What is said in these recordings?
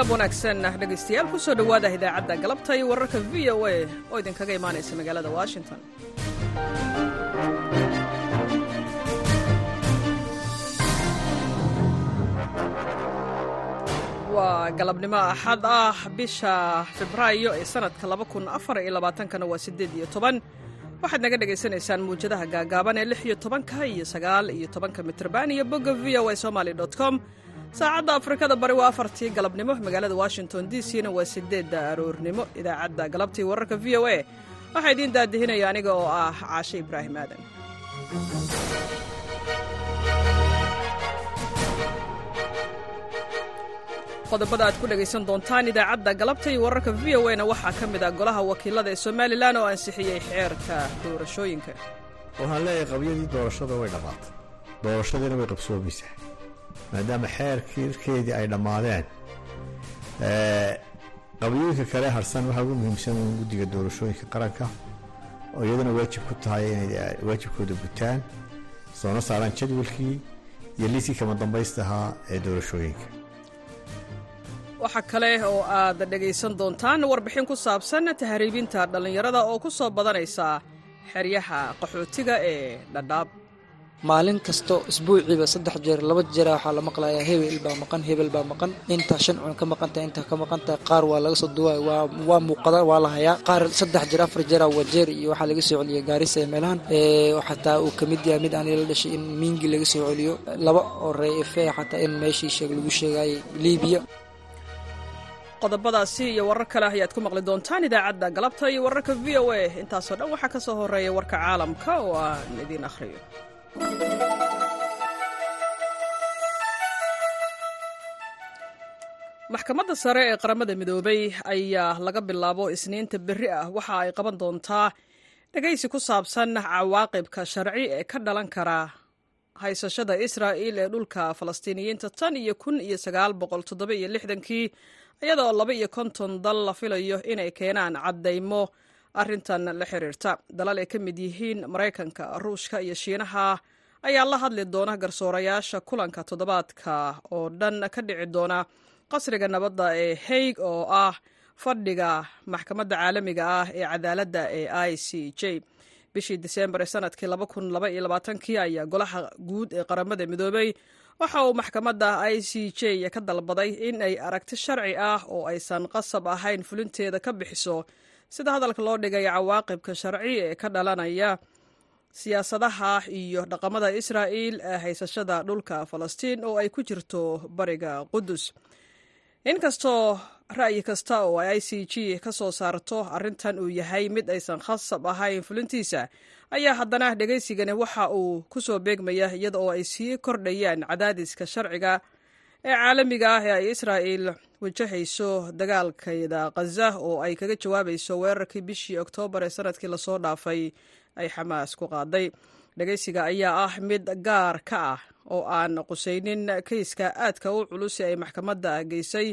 galab wanaagsan dhegaystayaal ku soo dhowaada idaacadda galabta iyo wararka v o a oo idinkaga imaanaysa magaalada washington. Waa galabnimo axad ah bisha febraayo ee sannadka kana waa siddeed iyo toban. Waxaad naga dhagaysanaysaan muwjadaha gaagaaban ee lix iyo tobanka iyo sagaal iyo tobanka mitrban iyo bogga v o a somaly com saacadda afrikada bari waa afartii galabnimo. Magaalada washington d c na waa sideedda aroornimo idaacadda galabtii wararka v o a. Waxaa idiin daadihinaya aniga oo ah caashe ibraahim aadan. Qodobada aad ku dhegaysan doontaan idaacadda galabta iyo wararka v o na waxaa ka mid ah golaha wakiilada ee somalilan oo ansixiyey xeerka doorashooyinka. Waxaan leeyahay qabyadii doorashada way dhammaatay doorashadiina way qabsoomaysaa maadaama xeerkiirkeedii ay dhammaadeen. Qabyooyinka kale harsan waxaa ugu muhiimsan in guddiga doorashooyinka qaranka oo iyaduna waajib ku tahay inay waajibkooda gutaan soona saaraan jadwalkii iyo liiskii kama dambaystahaa ee doorashooyinka. Waxaa kale oo aad dhegaysan doontaan warbixin ku saabsan tahriibinta dhallinyarada oo ku soo badanaysa xeryaha qaxootiga ee dhadhaab maalin kasto isbuuciiba saddex jeer laba jeera waxaa la maqlayaa hebel baa maqan hebel baa maqan. Intaa shan cun ka maqantahay intaa ka maqantahay qaar waa laga soo duwaay waa muuqada waa la hayaa. Qaar saddex jeer afar jeera wajeer iyo waxaa laga soo celiyay gaarisa ee meelahan xataa uu ka mid yahay mid aan ila dhashay in miingi laga soo celiyo. Laba oo reefe xataa in meeshii sheeg lagu sheegayay liibiya. Qodobadaasi iyo warar kale ayaad ku maqli doontaan idaacadda galabta iyo wararka v o a. Intaasoo dhan waxaa ka soo horreeya warka caalamka oo aan idiin akhriyo maxkamadda sare ee qaramada midoobay ayaa laga bilaabo isniinta berri ah. Waxa ay qaban doontaa dhegaysi ku saabsan cawaaqibka sharci ee ka dhalan kara haysashada israa'il ee dhulka falastiiniyiinta tan iyo kun iyo sagaal boqol toddoba iyo lixdankii iyadoo laba iyo konton dal la filayo inay keenaan caddaymo arrintan la xiriirta. Dalal ay ka mid yihiin maraykanka ruushka iyo shiinaha ayaa la hadli doona garsoorayaasha kulanka toddobaadka oo dhan ka dhici doona qasriga nabadda ee haig oo ah fadhiga maxkamadda caalamiga ah ee cadaaladda ee i c j. Bishii diseembar ee sannadkii kii ayaa golaha guud ee qaramada midoobay. Waxa uu maxkamadda i c j ka dalbaday in ay aragti sharci ah oo aysan qasab ahayn fulinteeda ka bixiso sida hadalka loo dhigay cawaaqibka sharci ee ka dhalanaya siyaasadaha iyo dhaqamada israa'il ee haysashada dhulka falastiin oo ay ku jirto bariga qudus inkastoo ra'yi kasta oo ay i c g ka soo saarto arrintan uu yahay mid aysan khasab ahayn fulintiisa ayaa haddana dhegaysigani waxa uu ku soo beegmaya iyada oo ay sii kordhayaan cadaadiska sharciga ee caalamiga ah ee ay israa'il wajahayso dagaalkeeda khaza oo ay kaga jawaabayso weerarkii bishii oktoobar ee sannadkii la soo dhaafay ay xamaas ku qaaday. Dhegaysiga ayaa ah mid gaar ka ah oo aan qusaynin kayska aadka u culus ee ay maxkamadda geysay.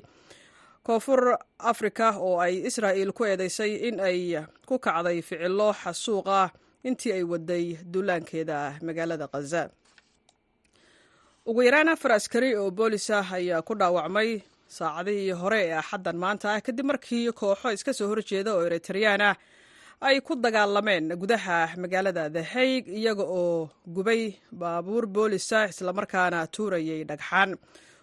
Koonfur afrika oo ay israa'il ku eedeysay in ay ku kacday ficilo xasuuq ah intii ay waday duulaankeeda magaalada khaza ugu yaraan afar askari oo boolis ah ayaa ku dhaawacmay saacadihii hore ee axaddan maanta ah kadib markii kooxo iska soo horjeeda oo eritreyaan ah ay ku dagaalameen gudaha magaalada the haig iyaga oo gubay baabuur boolisa islamarkaana tuurayay dhagxaan.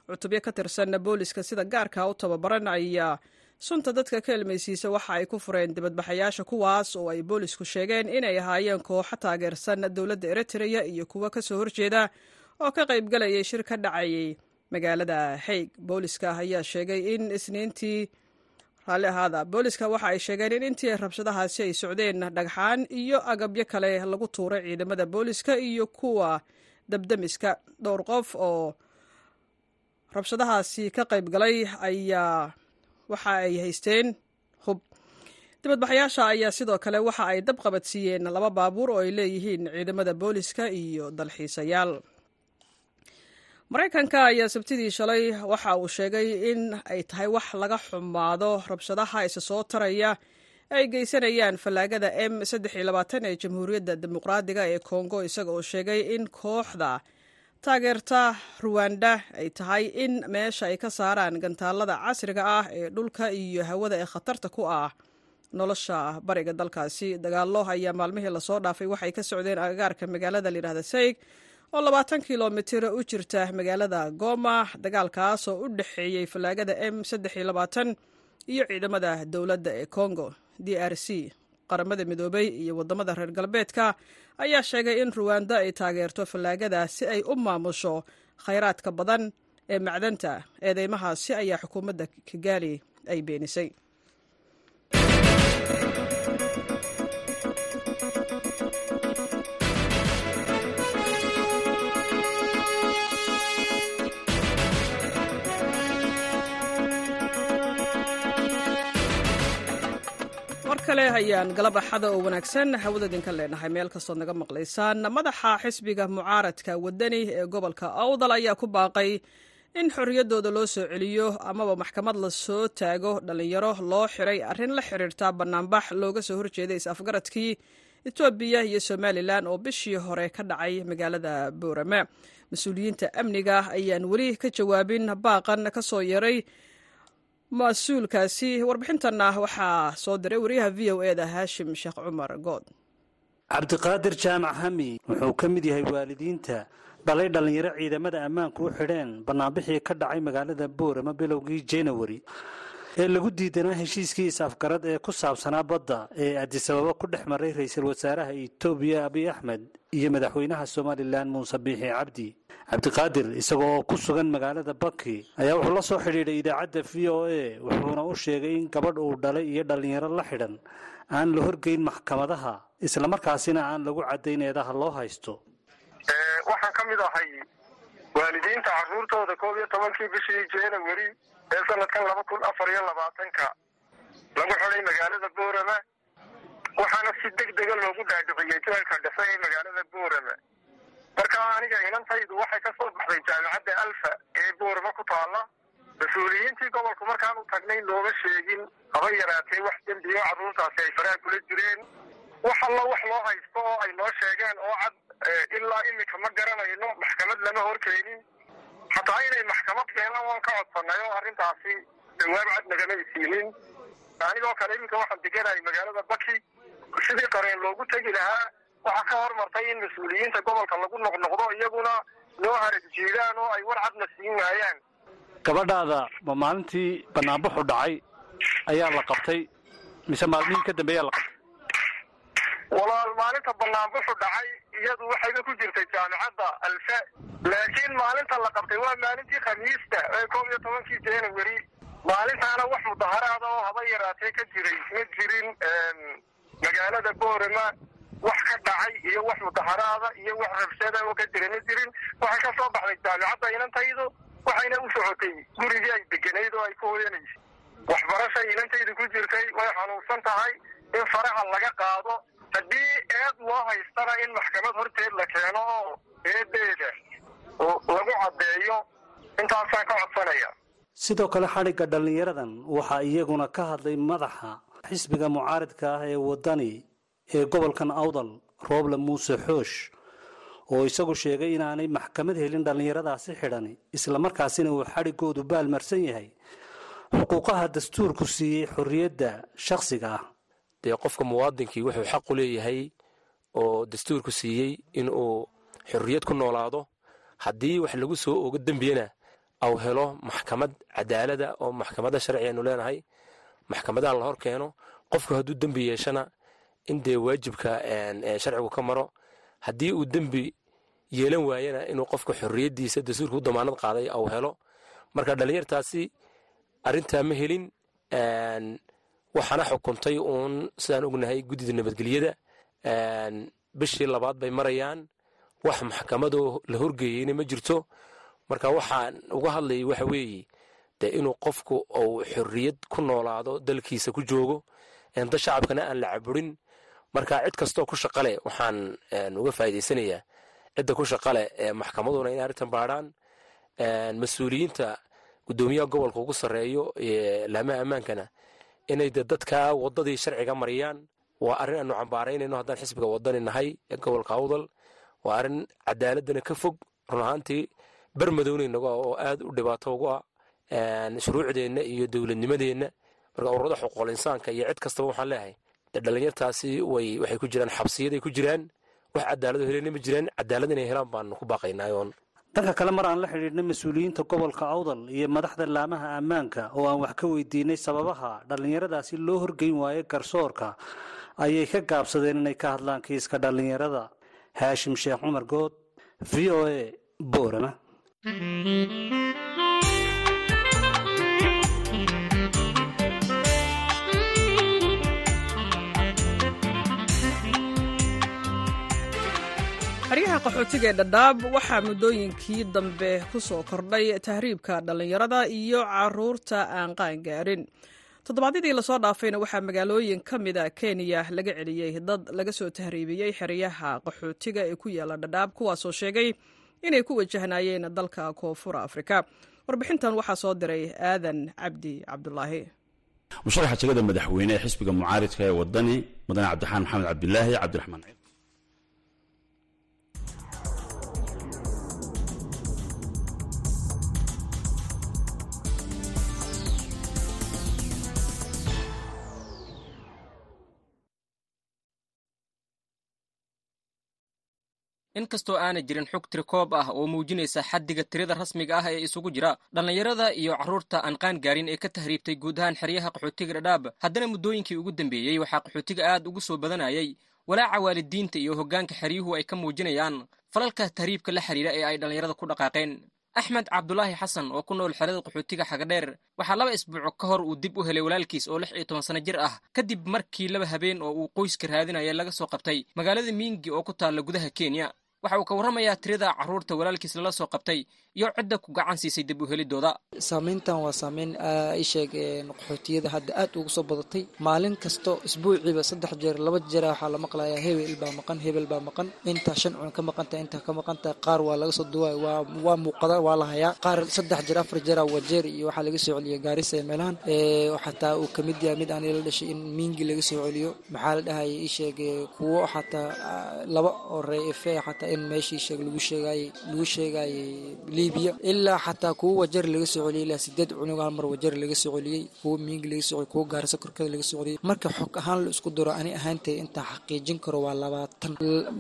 Cutubyo ka tirsan booliska sida gaarka u tababaran ayaa sunta dadka ka ilmaysiisa waxa ay ku fureen dibadbaxayaasha kuwaas oo ay boolisku sheegeen inay ahaayeen kooxo taageersan dowladda eritreya iyo kuwo ka soo horjeeda oo ka qaybgalayay shir ka dhacayay. Magaalada haig booliska ayaa sheegay in isniintii raalli ahaada. Booliska waxa ay sheegeen in intii rabshadahaasi ay socdeen dhagxaan iyo agabyo kale lagu tuuray ciidamada booliska iyo kuwa dabdamiska. Dhowr qof oo rabshadahaasi ka qayb galay ayaa waxa ay haysteen hub. Dibadbaxyaasha ayaa sidoo kale waxa ay dab qabadsiiyeen laba baabuur oo ay leeyihiin ciidamada booliska iyo dalxiisayaal maraykanka ayaa sabtidii shalay waxa uu sheegay in ay tahay wax laga xumaado rabshadaha isa soo taraya ay geysanayaan fallaagada m ee jamhuuriyadda dimuqraadiga ee kongo isaga oo sheegay in kooxda taageerta ruwanda ay tahay in meesha ay ka saaraan gantaalada casriga ah ee dhulka iyo hawada ee khatarta ku ah nolosha bariga dalkaasi. Dagaallo ayaa maalmihii la soo dhaafay waxay ka socdeen agagaarka magaalada layidhahda sayg oo labaatan kilomitir u jirta magaalada goma dagaalkaas oo u dhexeeyey fallaagada m iyo ciidamada dowladda ee congo. D r c qaramada midoobay iyo waddamada reer galbeedka ayaa sheegay in ruwanda ay taageerto fallaagada si ay u maamusho khayraadka badan ee macdanta eedeymahaasi ayaa xukuumadda kigaali ay beenisay kale ayaan galab axada oo wanaagsan. Hawada idinka leenahay meel kastood naga maqlaysaan. Madaxa xisbiga mucaaradka wadani ee gobolka awdal ayaa ku baaqay in xorriyaddooda loo soo celiyo amaba maxkamad la soo taago dhallinyaro loo xiray arrin la xiriirta bannaanbax looga soo horjeeday is-afgaradkii etoobiya iyo somalilan oo bishii hore ka dhacay magaalada boorame mas'uuliyiinta amniga ayaan weli ka jawaabin. Baaqan ka soo yaray mas'uulkaasi warbixintanna waxaa soo diray wariyaha v o e da haashim sheekh cumar good. Cabdiqaadir jaamac hami wuxuu ka mid yahay waalidiinta dhalay dhallinyaro ciidamada ammaanku u xidheen bannaanbixii ka dhacay magaalada boorama bilowgii janawari ee lagu diidanaa heshiiskii is-afgarad ee ku saabsanaa badda ee adisababa ku dhex maray ra'iisul wasaaraha etoobiya abiy axmed iyo madaxweynaha somalilan muuse biixi cabdi cabdiqaadir isaga oo ku sugan magaalada baki ayaa wuxuu la soo xidhiidhay idaacadda v o a wuxuuna u sheegay in gabadh uu dhalay iyo dhallinyaro la xidhan. Aan la horgeyn maxkamadaha islamarkaasina aan lagu caddayn eedaha loo haysto. Waxaan ka mid ahay waalidiinta carruurtooda koob iyo tobankii bishii janawari ee sanadkan laba kun afar iyo labaatanka. Lagu xidhay magaalada boorama waxaana si deg dega loogu dhaadhiciyey jeelka dhexe ee magaalada boorama markaa aniga inantaydu waxay ka soo baxday jaamicadda alfa ee boorama ku taalla mas'uuliyiintii gobolku markaan u tagnay looma sheegin haba yaraatee wax dembiyo carruurtaasi ay faraha kula jireen. Wax alla wax loo haysto oo ay noo sheegeen oo cad ilaa imika ma garanayno maxkamad lama horkeenin. Hataa inay maxkamad keenaan waan ka codsanay oo arrintaasi jawaab cad nagama isiinin. Anigoo kale iminka waxaan deganahay magaalada baki sidii qareen loogu tegi lahaa waxaa ka hormartay in mas'uuliyiinta gobolka lagu noqnoqdo iyaguna noo harag jiidaan oo ay war cadna siin waayaan. Gabadhaada ma maalintii bannaanbaxu dhacay ayaa la qabtay mise maalmihii ka dambeeyaa la qabtay? Walaal maalinta banaanbuxu dhacay iyadu waxayba ku jirtay jaamicadda alfa laakiin maalinta la qabtay waa maalintii khamiista ee koob iyo tobankii janawari maalintaana wax mudaharaada oo haba yaraatee ka jiray ma jirin magaalada boorama wax ka dhacay iyo wax mudaharaada iyo wax rabshada oo ka jira ma jirin waxay ka soo baxday jaamicadda inantaydu waxayna u socotay gurigii ay deganayd oo ay ku hoyanaysay waxbarashay inantaydu ku jirtay way xanuunsan tahay in faraha laga qaado. Haddii eed loo haystana in maxkamad horteed la keeno oo eedeeda lagu caddeeyo intaasaan ka codsanaya. Sidoo kale xadhigga dhallinyaradan waxaa iyaguna ka hadlay madaxa xisbiga mucaaridka ah ee waddani ee gobolkan awdal rooble muuse xoosh oo isagu sheegay inaanay maxkamad helin dhallinyaradaasi xidhan islamarkaasina uu xadhiggoodu baalmarsan yahay. Xuquuqaha dastuurku siiyey xorriyadda shakhsiga ah. Dee qofka muwaadinkii wuxuu xaq u leeyahay oo dastuurku siiyey inuu xorriyad ku noolaado. Haddii wax lagu soo ogo dembiyana au helo maxkamad cadaalada oo maxkamadda sharci aynu leenahay maxkamadaha la hor keeno qofku hadduu dembi yeeshana in dee waajibka sharcigu ka maro haddii uu dembi yeelan waayana inuu qofka xorriyaddiisa dastuurka u damaanad qaaday au helo. Marka dhallinyartaasi arrintaa ma helin waxaana xukuntay uun sidaan ognahay guddida nabadgelyada. Bishii labaad bay marayaan wax maxkamadoo la horgeeyeyna ma jirto. Marka waxaan uga hadlayay waxa weeye dee inuu qofku uu xorriyad ku noolaado dalkiisa ku joogo da shacabkana aan la caburin. Marka cid kastoo ku shaqale waxaan uga faa'idaysanayaa cidda ku shaqale ee maxkamaduna inay arrintan baadhaan mas'uuliyiinta guddoomiyaha gobolka ugu sarreeyo laamaha ammaankana inay de dadka waddadii sharciga mariyaan. Waa arrin aanu cambaaraynayno haddaan xisbiga waddani nahay ee gobolka awdal. Waa arrin cadaaladana ka fog run ahaantii bermadownainaga oo aad u dhibaato ugu ah shuruucdeenna iyo dowladnimadeenna marka ururada xuquuqul insaanka iyo cid kastaba waxaan leeyahay way waxay ku jiraan xabsiyaday ku jiraan. Wax cadaalado helena ma jiraan cadaalad inay helaan baanu ku baaqaynaayoon dhanka kale mar aan la xidhiidhna mas'uuliyiinta gobolka awdal iyo madaxda laamaha ammaanka oo aan wax ka weydiinay sababaha dhallinyaradaasi loo horgeyn waayo garsoorka ayay ka gaabsadeen inay ka hadlaan kiiska dhallinyarada. Haashim sheekh cumar good v o a boorama xeryaha qaxootiga ee dhadhaab waxaa muddooyinkii dambe ku soo kordhay tahriibka dhallinyarada iyo carruurta aan qaangaarin toddobaadyadii la soo dhaafayna waxaa magaalooyin ka mida kenya laga celiyey dad laga soo tahriibiyey xeryaha qaxootiga ee ku yaalla dhadhaab kuwaasoo sheegay inay ku wajahnaayeen dalka koonfur afrika. Warbixintan waxaa soo diray aadan cabdi cabdulaahi musharaxa jegada madaxweyne ee xisbiga mucaaridka ee wadani mudane cabdixaan maxamed cabdilaahi cabdiraxmaan inkastoo aanay jirin xog tirikoob ah oo muujinaysa xaddiga tirada rasmiga ah ee isugu jira dhallinyarada iyo carruurta aan qaan gaarin ee ka tahriibtay guud ahaan xeryaha qaxootiga dhadhaab. Haddana muddooyinkii ugu dambeeyey waxaa qaxootiga aad ugu soo badanayay walaaca waalidiinta iyo hoggaanka xeryuhu ay ka muujinayaan falalka tahriibka la xidhiira ee ay dhallinyarada ku dhaqaaqeen. Axmed cabdulaahi xasan oo ku nool xerada qaxootiga xagadheer waxaa laba isbuuco ka hor uu dib u helay walaalkiis oo lix iyo toban sano jir ah kadib markii laba habeen oo uu qoyska raadinaya laga soo qabtay magaalada miingi oo ku taalla gudaha kenya waxa uu ka warramayaa tirada carruurta walaalkiis lala soo qabtay iyo cidda ku gacan siisay dib u helidooda. Saameyntan waa saameyn isheeg qaxootiyada hadda aad ugu soo badatay. Maalin kasto isbuuciiba saddex jeer laba jeera waxaa la maqlayaa hebel baa maqan hebel baa maqan. Intaa shan cun ka maqantahay intaa ka maqantahay qaar waa laga soo duwaay waa muuqada waa la hayaa. Qaar saddex jeer afar jeera wajeer iyo waxaa laga soo celiya gaarisa meelahan. Xataa uu ka mid yahay mid aan ila dhashay in miingi laga soo celiyo. Maxaa la dhahaya isheeg kuwo xataa laba oo reefe xataa in meeshii lagu sheegayay libiya ilaa xataa kuwo wajar laga soo celiyay ilaa sideed cunug hal mar wajar laga soo celiyey kuwo miingi laga soo kuwo gaarisa korkada laga soo celiyey marka xog ahaan la isku daro ani ahaantay intaan xaqiijin karo waa labaatan.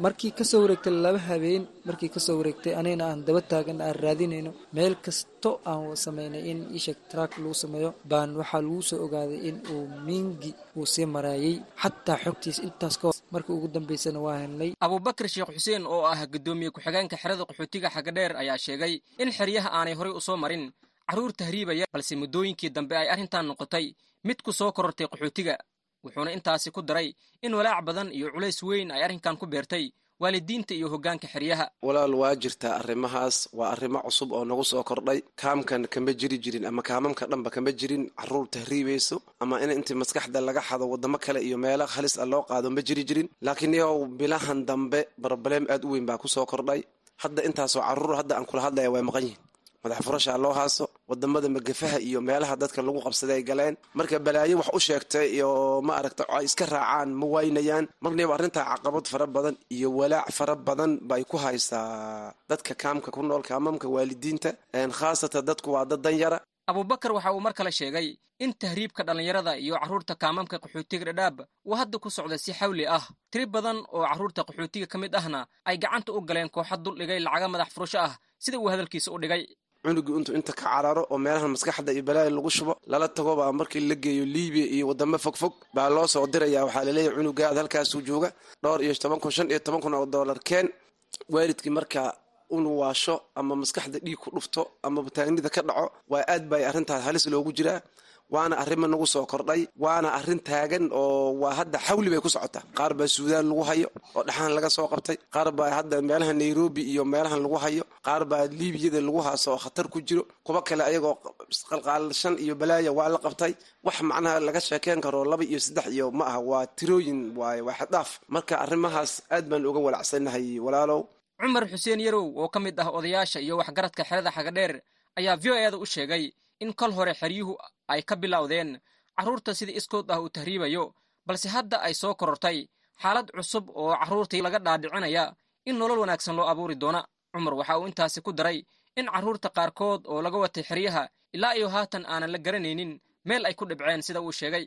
Markii ka soo wareegtay laba habeen markii ka soo wareegtay anigana aan daba taagan aan raadinayno meel kasto aan sameynay in isheeg track lagu sameeyo baan waxaa lagu soo ogaaday in uu miingi uu sii maraayay. Xataa xogtiis intaas ka markii ugu dambeysana waa helnay. Abubakar sheekh xuseen oo ah guddoomiye ku-xigeenka xerada qaxootiga xagadheer ayaa sheegay in xeryaha aanay horay u soo marin. Carruur tahriibaya balse muddooyinkii dambe ay arrintan noqotay mid ku soo korortay qaxootiga wuxuuna intaasi ku daray in walaac badan iyo culays weyn ay arrinkan ku beertay waalidiinta iyo hoggaanka xeryaha. Walaal waa jirtaa arrimahaas waa arrimo cusub oo nagu soo kordhay. Kaamkan kama jiri jirin ama kaamamka dhanba kama jirin. Caruur tahriibayso ama in intii maskaxda laga xado wadamo kale iyo meelo halis a loo qaado ma jiri jirin. Laakiin yow bilahan dambe broblem aad u weyn baa ku soo kordhay. Hadda intaasoo carruur hadda aan kula hadlaya way maqan yihiin madax furashaa loo haaso waddamada magafaha iyo meelaha dadka lagu qabsaday ay galeen. Marka balaayo wax u sheegtay iyo ma aragta ay iska raacaan ma waynayaan. Marniba arrintaa caqabad fara badan iyo walaac fara badan bay ku haysaa dadka kaamka ku nool kaamamka waalidiinta khaasatan dadku waa dad danyara. Abubakar waxa uu mar kale sheegay in tahriibka dhallinyarada iyo carruurta kaamamka qaxootiga dhadhaab uu hadda ku socda si xawli ah. Tiri badan oo carruurta qaxootiga ka mid ahna ay gacanta u galeen kooxa dul dhigay lacaga madax furasho ah sida uu hadalkiisa u dhigay cunugii intuu inta ka cararo oo meelahan maskaxda iyo balaaya lagu shubo lala tagoba markii la geeyo libiya iyo wadamo fogfog baa loo soo diraya. Waxaa la leeyahay cunugaad halkaasuu jooga dhowr iyo toban kun shan iyo toban kun oo dollar keen. Waalidkii markaa unu waasho ama maskaxda dhiig ku dhufto ama bataanida ka dhaco waa aad bay arrintaas halis loogu jiraa waana arrima nagu soo kordhay waana arrin taagan oo waa hadda xawli bay ku socotaa qaar baa suudaan lagu hayo oo dhaxaan laga soo qabtay. Qaar baa hadda meelaha nairobi iyo meelahan lagu hayo. Qaar baa liibiyada lagu haaso oo khatar ku jiro. Kuwa kale ayagoo qalqaalashan iyo balaaya waa la qabtay. Wax macnaha laga sheekeen karo laba iyo saddex iyo ma aha waa tirooyin waaye waa xaddaaf marka arrimahaas aad baan uga walacsanahay walaalow. Cumar xuseen yarow oo ka mid ah odayaasha iyo waxgaradka xerada xagadheer ayaa v o eeda u sheegay in kol hore xeryuhu ay ka bilowdeen carruurta sida iskood ah uu tahriibayo balse hadda ay soo korortay xaalad cusub oo carruurtii laga dhaadhicinaya in nolol wanaagsan loo abuuri doona. Cumar waxa uu intaasi ku daray in carruurta qaarkood oo laga watay xeryaha ilaa iyo haatan aanan la garanaynin meel ay ku dhibceen sida uu sheegay.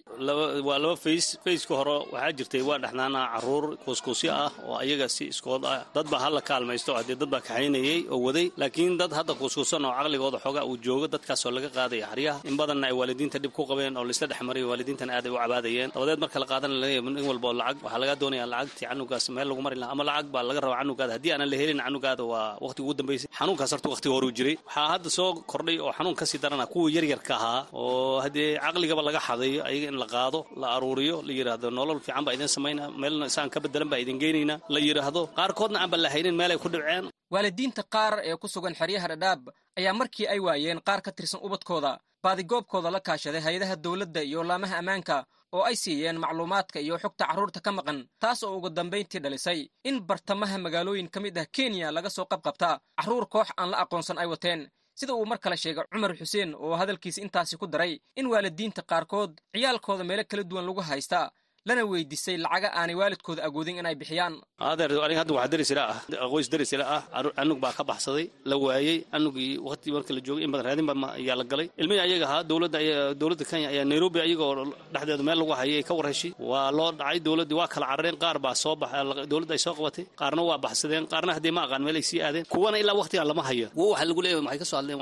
Waa laba fays fayska hore waxaa jirtay waa dhexnaanaa carruur kuuskuusyo ah oo ayaga si iskood ah dad baa hala kaalmaysto haddee dad baa kaxaynayey oo waday. Laakiin dad hadda kuuskuusan oo caqligooda xooga uu joogo dadkaasoo laga qaadaya xaryaha in badanna ay waalidiinta dhib ku qabeen oo laisla dhex mariyo waalidiintana aad u cabaadayeen. Dabadeed marka la qaadana la leeyahay nin walba oo lacag waxaa lagaa doonaya lacagtii canugaas meel lagu mari lahaa ama lacag baa laga rabaa canugaada. Haddii aanan la helin canugaada waa waqtiga ugu dambaysay xanuunkaas horta waqtiga horuu jiray. Waxaa hadda soo kordhay oo xanuun ka sii darana kuwa yaryarka ahaa oo haddee caqligaba laga xadayo ayaga in la qaado la aruuriyo la yidhaahdo nolol fiican baa idin samaynaa meelna isaan ka bedelan baa idin geynaynaa la yidhaahdo qaarkoodna aanba la haynin meel ay ku dhibceen. Waalidiinta qaar ee ku sugan xeryaha dhadhaab ayaa markii ay waayeen qaar ka tirsan ubadkooda baadigoobkooda la kaashaday hay'adaha dowladda iyo laamaha ammaanka oo ay siiyeen macluumaadka iyo xogta carruurta ka maqan taas oo ugu dambayntii dhalisay in bartamaha magaalooyin ka mid ah kenya laga soo qabqabta carruur koox aan la aqoonsan ay wateen sida uu mar kale sheegay cumar xuseen oo hadalkiisa intaasi ku daray in waalidiinta qaarkood ciyaalkooda meelo kala duwan lagu haystaa lana weydiisay lacaga aanay waalidkooda agoodin inay bixiyaan. Adeer aniga hadda waxaa darisila ah. Qoys darisila ah. Anug baa ka baxsaday la waayey anugii waqti marka la joogay in badan raadin baa ayaa la galay. Ilmihii ayaga ahaa dowladda dowladda kenya ayaa nairobi ayagoo dhexdeeda meel lagu hayay ka war heshay waa loo dhacay dowladdii waa kala carareen qaar baa soo bax dowladda ay soo qabatay. Qaarna waa baxsadeen qaarna haddii ma aqaan meel ay sii aadeen. Kuwana ilaa waqtigan lama hayo. Wo waxaa lagu leeyahay waxay ka soo hadleen?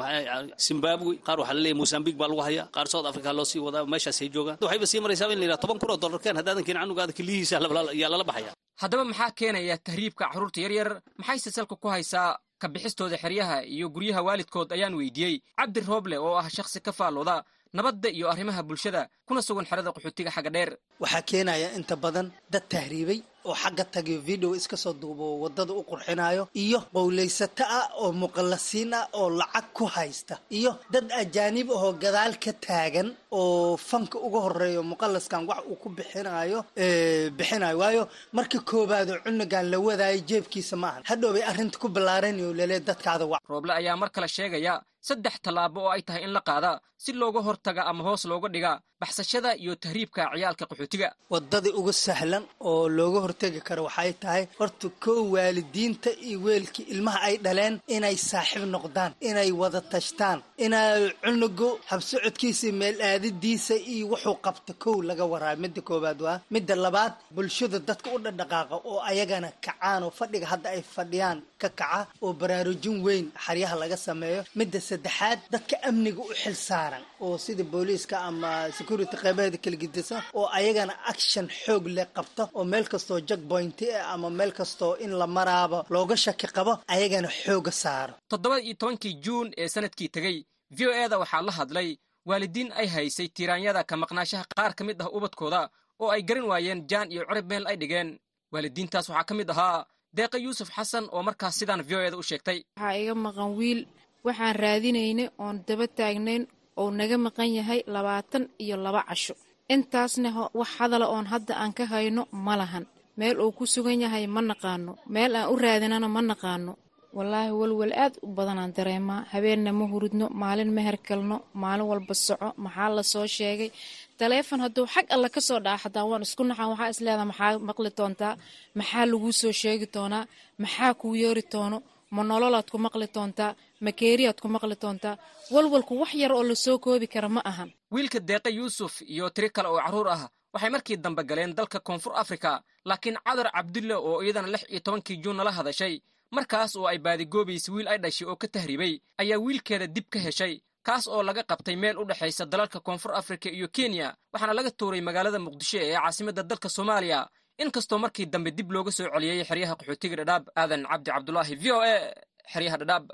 Zimbabwe qaar waxaa la leeyahay mozambique baa lagu hayaa. Qaar south africa loo sii wadaa meeshaasay joogaan. Waxayba sii maraysaa in la yidhaha toban kun oo dollar keen haddaadan canugaada keliyihiisa yaa lala baxaya. Haddaba maxaa keenaya tahriibka carruurta yaryar? Maxayse salka ku haysaa ka bixistooda xeryaha iyo guryaha waalidkood ayaan weydiiyey. Cabdi rooble oo ah shakhsi ka faallooda nabadda iyo arrimaha bulshada kuna sugan xerada qaxootiga xagga dheer. Waxaa keenaya inta badan dad tahriibay oo xagga tagayo video iska soo duubo waddada u qurxinayo iyo qowlaysato ah oo muqallasiin ah oo lacag ku haysta iyo dad ajaanib ahoo gadaal ka taagan oo fanka uga horeeyo muqallaskan wax uu ku bixinayo bixinayo waayo marka koowaad oo cunugan la wadaayo jeebkiisa maahan hadhow bay arrinta ku ballaaranayo lelee dadkaada wac rooble ayaa mar kale sheegaya saddex tallaabo oo ay tahay in la qaada si looga hortaga ama hoos looga dhiga baxsashada iyo tahriibka ciyaalka qaxootiga. Waddada uga sahlan oo looga hortegi karo waxay tahay horta kow waalidiinta iyo weelkii ilmaha ay dhaleen inay saaxiib noqdaan inay wada tashtaan inay cunugu habsocodkiisa meel aadidiisa iyo wuxuu qabta kow laga waraayo midda koowaad waa midda labaad bulshada dadka u dhadhaqaaqa oo ayagana kacaan oo fadhiga hadda ay fadhiyaan ka kaca oo baraarujin weyn xaryaha laga sameeyo. Midda saddexaad dadka amniga u xil saaran oo sida booliiska ama security qeybaheeda kala gedisan oo ayagana action xoog leh qabta oo meel kastoo ah ama meel kastoo in la maraaba looga shaki qabo ayagana xooga saaro. Toddoba iyo tobankii juun ee sannadkii tegey v o e da waxaa la hadlay waalidiin ay haysay tiiraanyada ka maqnaashaha qaar ka mid ah ubadkooda oo ay garan waayeen jaan iyo curib meel ay dhigeen. Waalidiintaas waxaa ka mid ahaa deeqa yuusuf xasan oo markaas sidaan v o e da u sheegtay. Waxaa iga maqan wiil waxaan raadinaynay oon daba taagnayn ou naga maqan yahay labaatan iyo laba casho. Intaasna wax hadala oon hadda aan ka hayno ma lahan meel uu ku sugan yahay ma naqaano. Meel aan u raadinana ma naqaano. Wallaahi walwal aad u badanaan dareemaa habeenna ma hurudno maalin ma herkalno maalin walba soco maxaa la soo sheegay? Taleefon hadduu xag alle ka soo dhaca xataa waan isku naxan waxaa isleedaha maxaa maqli doontaa? Maxaa laguu soo sheegi doonaa? Maxaa kuu yeeri doono ma nololaad ku maqli doontaa ma keeriyaad ku maqli doontaa walwalku wax yar oo la soo koobi kara ma ahan. Wiilka deeqa yuusuf iyo tiri kale oo carruur ah waxay markii dambe galeen dalka koonfur afrika laakiin cadar cabdulle oo iyadana lix iyo tobankii juun nala hadashay markaas oo ay baadigoobaysa wiil ay dhashay oo ka tahriibay ayaa wiilkeeda dib ka heshay kaas oo laga qabtay meel u dhexaysa dalalka koonfur afrika iyo kenya waxaana laga tuuray magaalada muqdisho ee caasimadda dalka soomaaliya inkastoo markii dambe dib looga soo celiyey xeryaha qaxootiga dhadhaab aadan cabdi cabdulaahi v o e xeryaha dhadhaab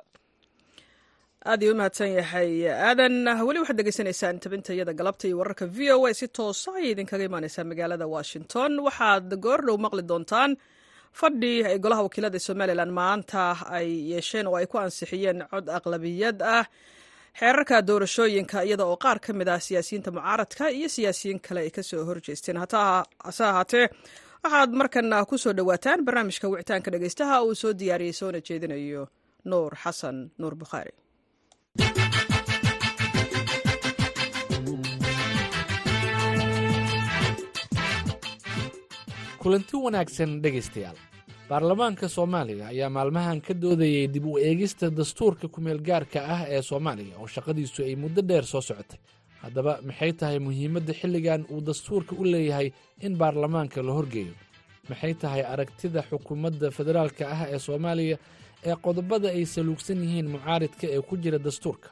aad ii u yahay aadan weli waxaad degeysanaysaan tabinta iyada galabta iyo wararka v o a. Si toosa ayay idinkaga imaaneysaa magaalada washington. Waxaad goordhow maqli doontaan fadhi ay golaha wakiilada somalilan maanta ay yeesheen oo ay ku ansixiyeen cod aqlabiyad ah xeerarka doorashooyinka iyada oo qaar ka mid ah siyaasiyiinta mucaaradka iyo siyaasiyiin kale ay ka soo horjeesteen. Hase ahaatee waxaad markana ku soo dhowaataan barnaamijka wicitaanka dhegeystaha uu soo diyaariyey soona jeedinayo nuur xasan nuur bukhaari kulanti wanaagsan dhegaystayaal baarlamaanka soomaaliya ayaa maalmahan ka doodayay dib u eegista dastuurka kumeel gaarka ah ee soomaaliya oo shaqadiisu ay muddo dheer soo socotay haddaba maxay tahay muhiimadda xilligan uu dastuurka u leeyahay in baarlamaanka la horgeeyo? Maxay tahay aragtida xukuumadda federaalka ah ee soomaaliya ee qodobada ay saluugsan yihiin mucaaridka ee ku jira dastuurka?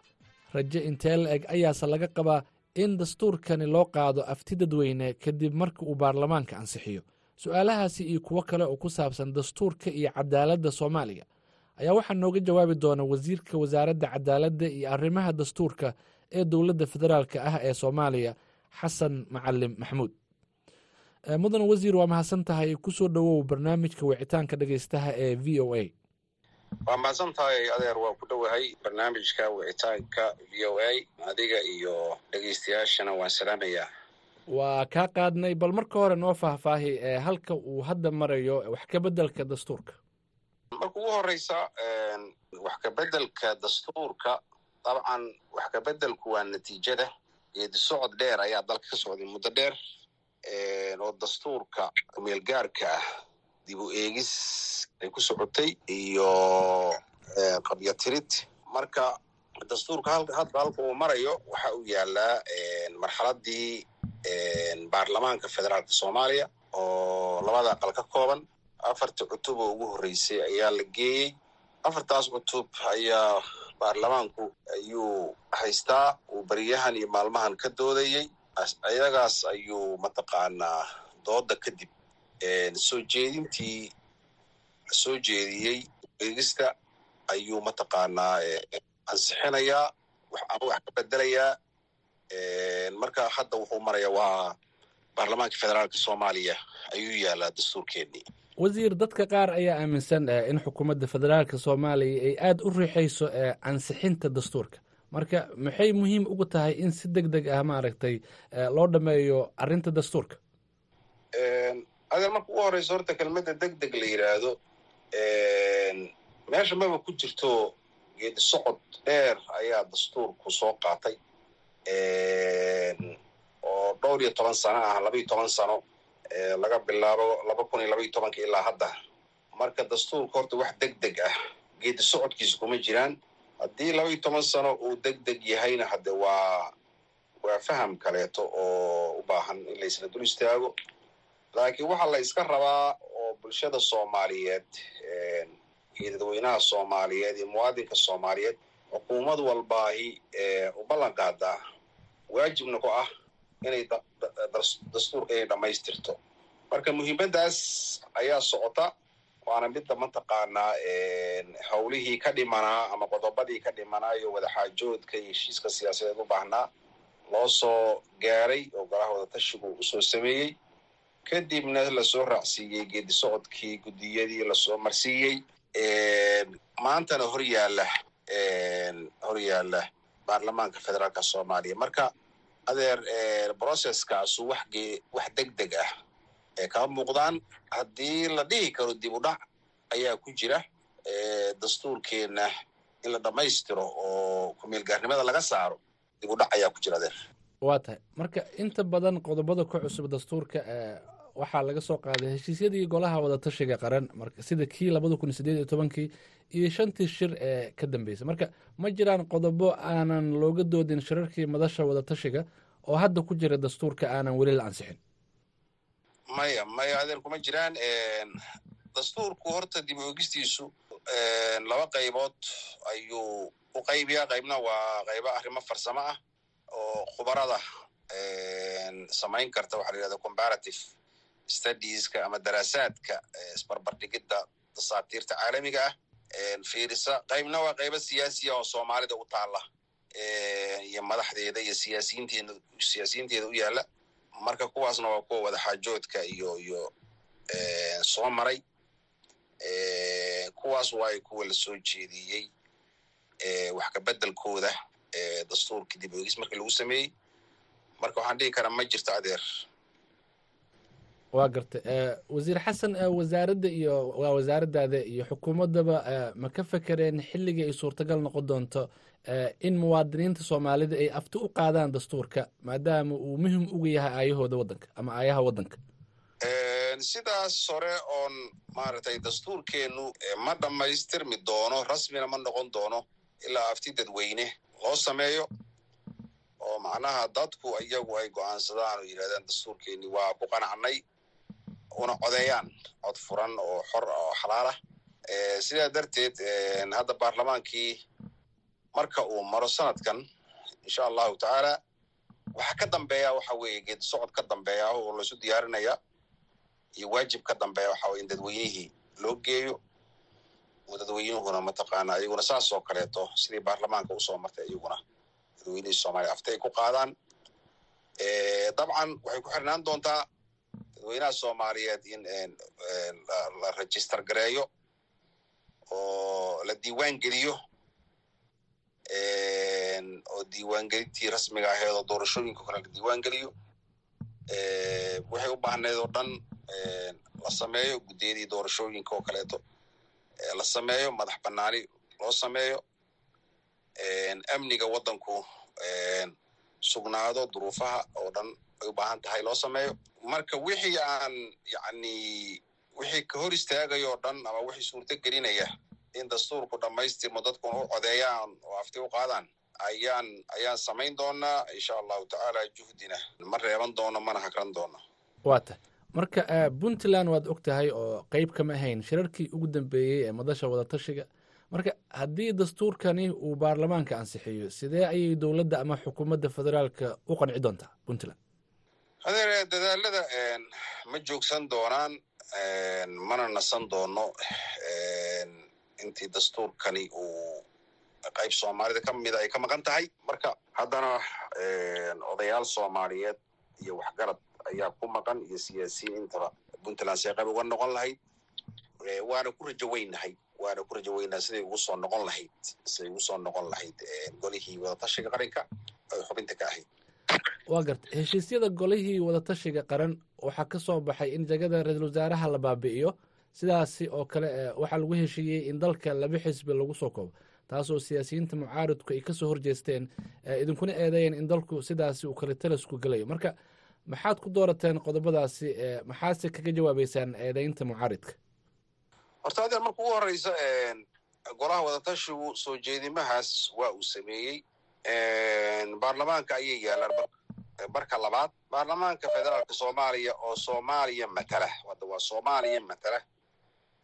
Raje intee la eg ayaase laga qabaa in dastuurkani loo qaado afti dadweyne kadib marka uu baarlamaanka ansixiyo. Su'aalahaasi iyo kuwo kale oo ku saabsan dastuurka iyo cadaaladda soomaaliya. Ayaa waxaa nooga jawaabi doona wasiirka wasaaradda cadaaladda iyo arrimaha dastuurka ee dowladda federaalka ah ee soomaaliya xasan macalim maxamuud. Mudan wasiir waa mahadsan tahay ku soo dhowow barnaamijka wicitaanka dhegeystaha ee v o a. Waa mahadsan tahay adeer waa ku dhowahay barnaamijka wicitaanka v o a adiga iyo dhegeystayaashana waan salaamayaa. Waa kaa qaadnay bal marka hore noo faahfaahi ee halka uu hadda marayo wax ka beddelka dastuurka. Marka ugu horeysa wax ka beddelka dastuurka dabcan wax ka beddelku waa natiijada. Geedi socod dheer ayaa dalka ka socday muddo dheer. Oo dastuurka meelgaarka ah dib u eegis ay ku socotay iyo qabyatirid marka dastuurka hadda halka uu marayo waxa uu yaalaa marxaladii baarlamaanka federaalka soomaaliya oo labada aqal ka kooban afarta cutub oo ugu horreysay ayaa la geeyey. Afartaas cutub ayaa baarlamaanku ayuu haystaa uu beriyahan iyo maalmahan ka doodayey ayagaas ayuu mataqaanaa dooda kadib. Soo jeedintii soo jeediyey eegista ayuu mataqaanaa ansixinayaa ama wax ka bedelayaa. Marka hadda wuxuu maraya waa baarlamaanka federaalka soomaaliya ayuu yaalaa dastuurkeennii wasiir dadka qaar ayaa aaminsan in xukuumadda federaalka soomaaliya ay aada u riixayso ansixinta dastuurka. Marka maxay muhiim ugu tahay in si deg deg ah maaragtay loo dhameeyo arrinta dastuurka? Adeer marka ugu horeyso horta kelmadda deg deg la yidhaahdo meesha maba ku jirto geedi socod dheer ayaa dastuurku soo qaatay. Oo dhowr iyo toban sano ah laba iyo toban sano laga bilaabo laba kun iyo laba iyo tobanka ilaa hadda. Marka dastuurka horta wax deg deg ah geedi socodkiisa kuma jiraan. Haddii laba iyo toban sano uu deg deg yahayna hadde waa waa faham kaleeto oo u baahan in laysla dul istaago. Laakiin waxaa la iska rabaa oo bulshada soomaaliyeed iyo dadweynaha soomaaliyeed iyo muwaadinka soomaaliyeed xukuumad walbaahi u ballan qaadaa waajibna ku ah inay dastuurka inay dhammaystirto marka muhiimaddaas ayaa socota waana midda mataqaanaa howlihii ka dhimanaa ama qodobadii ka dhimanaa iyo wadaxaajoodka iyo heshiiska siyaasadeed u baahnaa loo soo gaaray oo golaha wadatashigu u soo sameeyey. Kadibna la soo raacsiiyey geedi socodkii guddiyadii la soo marsiiyey. Maantana hor yaalla hor yaalla baarlamaanka federaalka soomaaliya. Marka adeer processkaasu wax wax deg deg ah. Ee kama muuqdaan haddii la dhihi karo dib u dhac ayaa ku jira dastuurkeenna in la dhammaystiro oo kumeelgaarnimada laga saaro dib u dhac ayaa ku jira adeer. Waa tahay. Marka inta badan qodobada ku cusub dastuurka waxaa laga soo qaaday heshiisyadii golaha wadatashiga qaran. Marka sida kii labada kun sideed iyo tobankii iyo shantii shir ee ka dambeysay. Marka ma jiraan qodobo aanan looga doodin shirarkii madasha wadatashiga oo hadda ku jira dastuurka aanan weli la ansixin. Maya maya adeer kuma jiraan dastuurku horta dib u egistiisu laba qaybood ayuu u qaybiyaa. Qaybna waa qaybo arrimo farsamo ah oo khubarada samayn karta. Waxaa la yidhahda comparative studieska ama daraasaadka isbarbardhigidda dasaatiirta caalamiga ah fiirisa qaybna waa qaybo siyaasiya oo soomaalida u taalla. Iyo madaxdeeda iyo siyaasiyiinteeda siyaasiyiinteeda u yaalla. Marka kuwaasna waa kuwa wadaxaajoodka iyo iyo soo maray. Kuwaas waay kuwa la soo jeediyey wax ka beddelkooda dastuurka dib oegis markii lagu sameeyey. Marka waxaan dhihi karaa ma jirto adeer waa gartay wasiir xasan wasaaradda iyo waa wasaaraddaada iyo xukuumaddaba ma ka fekereen xilligii ay suurtagal noqon doonto in muwaadiniinta soomaalida ay afti u qaadaan dastuurka maadaama uu muhiim uga yahay aayahooda waddanka ama aayaha waddanka. Sidaas hore oon maaragtay dastuurkeennu ma dhammaystirmi doono rasmina ma noqon doono ilaa afti dadweyne. Loo sameeyo oo macnaha dadku iyagu ay go'aansadaan oo yidhahdaan dastuurkeenni waa ku qanacnay una codeeyaan cod furan oo xor oo xalaalah sidaa darteed hadda baarlamaankii marka uu maro sanadkan insha allahu tacaala waxa ka dambeeya waxa weeye geedi socod ka dambeeya oo laisu diyaarinaya iyo waajib ka dambeeya waxa weye in dadweynihii loo geeyo oo dadweynuhuna mataqaana iyaguna saas oo kaleeto sidii baarlamaanka u soo martay iyaguna dadweynihii soomaaliya afta ay ku qaadaan. Dabcan waxay ku xirnaan doontaa dadweynaha soomaaliyeed in la register gareeyo oo la diiwaan geliyo oo diiwaangelintii rasmiga aheed oo doorashooyinka kale la diiwaan geliyo. Waxay u baahneed oo dhan la sameeyo guddiyadii doorashooyinka oo kaleeto. La sameeyo madax banaani loo sameeyo. Amniga waddanku sugnaado duruufaha oo dhan ay u baahan tahay loo sameeyo. Marka wixii aan yacni wixii ka hor istaagayo dhan ama wixii suurto gelinaya in dastuurku dhammaystirmo dadkuna u codeeyaan oo afti u qaadaan ayaan ayaan samayn doonaa insha allahu tacaala juhdina. Ma reeban doono mana hagran doono. Waa ta. Marka puntland waad og tahay oo qeyb kama ahayn shirarkii ugu dambeeyey ee madasha wadatashiga marka haddii dastuurkani uu baarlamaanka ansixiyo sidee ayay dowladda ama xukuumadda federaalka u qanci doontaa puntland hadeer dadaalada ma joogsan doonaan mana nasan doono intii dastuurkani uu qayb soomaalida ka mida ay ka maqan tahay marka haddana odayaal soomaaliyeed iyo waxgarad ayaa ku maqan iyo siyaasiyiin intaba puntland see qayb uga noqon lahayd waana ku rajo weynahay waana ku rajo weynahay siday ugu soo noqon lahayd siday ugu soo noqon lahayd golihii wadatashiga qaranka ay xubinta ka ahayd waa garta heshiisyada golihii wadatashiga qaran waxaa ka soo baxay in jagada ra'iisul wasaaraha la baabi'iyo. Sidaasi oo kale waxaa lagu heshiiyey in dalka laba xisbi lagu soo koobo taasoo siyaasiyiinta mucaaridku ay ka soo horjeesteen idinkuna eedeeyeen in dalku sidaasi uu kale talasku gelayo marka maxaad ku doorateen qodobadaasi maxaase kaga jawaabeysaan eedeynta mucaaridka? Horta adeer marka ugu horeysa golaha wadatashigu soo jeedimahaas waa uu sameeyey. Baarlamaanka ayay yaalaan marka labaad baarlamaanka federaalka soomaaliya oo soomaaliya matala hadda waa soomaaliya matala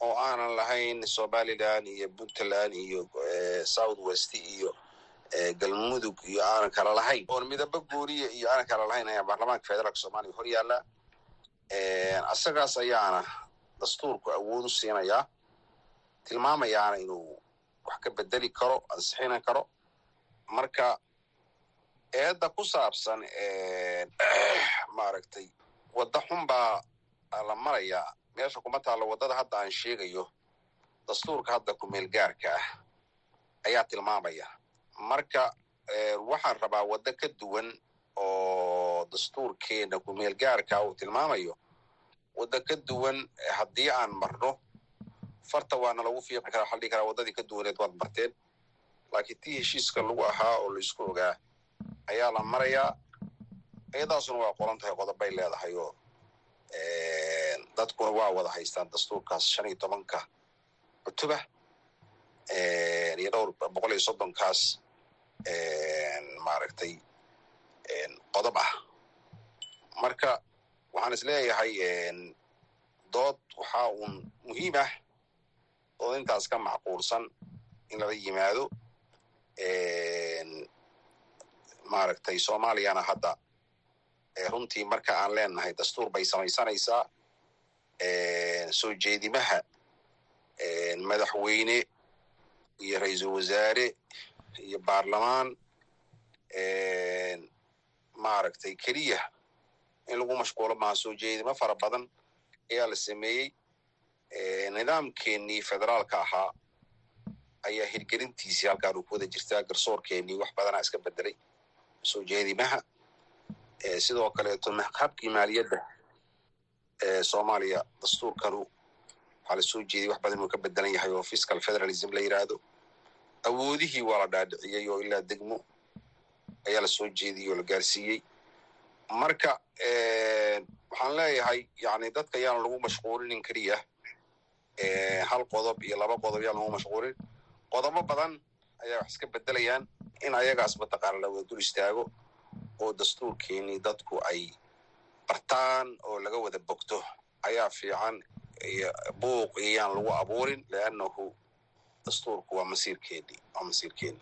oo aanan lahayn somalilan iyo puntland iyo south west iyo galmudug iyo aanan kala lahayn. Oon midaba gooniya iyo aanan kala lahayn ayaa baarlamaanka federaalka soomaaliya hor yaallaa asagaas ayaana dastuurku awood u siinayaa tilmaamayaana inuu wax ka bedeli karo ansixina karo. Marka eedda ku saabsan maaragtay wadda xun baa la marayaa meesha kuma taallo waddada hadda aan sheegayo dastuurka hadda kumeel gaarka ah ayaa tilmaamaya. Marka waxaan rabaa waddo ka duwan oo dastuurkeena kumeel gaarka uu tilmaamayo waddo ka duwan haddii aan marno farta waana lagu fiiqi karaa waxaa la dhihi karaa waddadii ka duwaneed waad marteen laakiin tii heshiiska lagu ahaa oo la isku ogaa ayaa la marayaa iyadaasuna waa qoran tahay qodobbay leedahay oo dadkuna waa wada haystaan dastuurkaas shan iyo tobanka cutuba iyo dhowr boqol iyo soddonkaas maaragtay qodob ah. Marka waxaan is leeyahay dood waxaa uun muhiim ah dood intaas ka macquulsan in lala yimaado maaragtay soomaaliyana hadda runtii marka aan leenahay dastuur bay samaysanaysaa. Soo jeedimaha madaxweyne iyo ra'iisul wasaare iyo baarlamaan maaragtay keliya in lagu mashquulo maha soo jeedimo fara badan ayaa la sameeyey. Nidaamkeenii federaalka ahaa ayaa hirgelintiisii halkaan uu ku wada jirtaa garsoorkeenii wax badanaa iska bedelay soo jeedimaha sidoo kaleeto habkii maaliyadda soomaaliya dastuurkanu waxaa la soo jeediyey wax badan uu ka bedelan yahay oo fiscal federalism la yidhaahdo awoodihii waa la dhaadhiciyey oo ilaa degmo ayaa la soo jeediyey oo la gaarsiiyey. Marka waxaan waxaan leeyahay yani dadka yaan lagu mashquulinin keliya hal qodob iyo laba qodob yaan lagu mashquulin. Qodobo badan ayaa wax iska bedelayaan in ayagaas mataqaana la wada dul istaago oo dastuurkeenii dadku ay bartaan oo laga wada bogto. Ayaa fiican buuq iyaan lagu abuurin leannahu dastuurku waa masiirkeennii waa masiirkeennii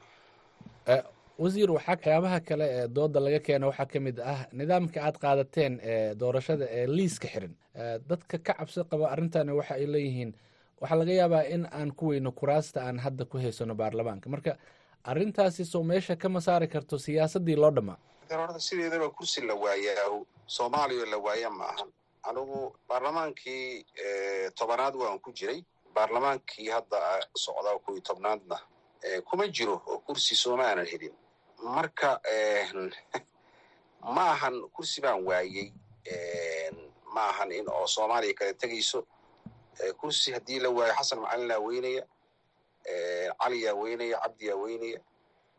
wasiir waxaa waxyaabaha kale ee dooda laga keena waxaa ka mid ah nidaamka aad qaadateen ee doorashada ee liiska xiran dadka ka cabsi qaba arrintani waxa ay leeyihiin waxaa laga yaabaa in aan ku weyno kuraasta aan hadda ku haysano baarlamaanka. Marka arrintaasi soo meesha kama saari karto siyaasaddii loo dhammaa horta sideedaba kursi la waayaa soomaaliya la waaya ma ahan. Anigu baarlamaankii tobanaad waan ku jiray. Baarlamaankii hadda socda kuwii tobnaadna kuma jiro oo kursi sooma aanan helin. Marka ma ahan kursi baan waayey ma ahan in oo soomaaliya kala tegayso kursi haddii la waayo xasan macalinaa weynaya caliyaa weynaya cabdiyaa weynaya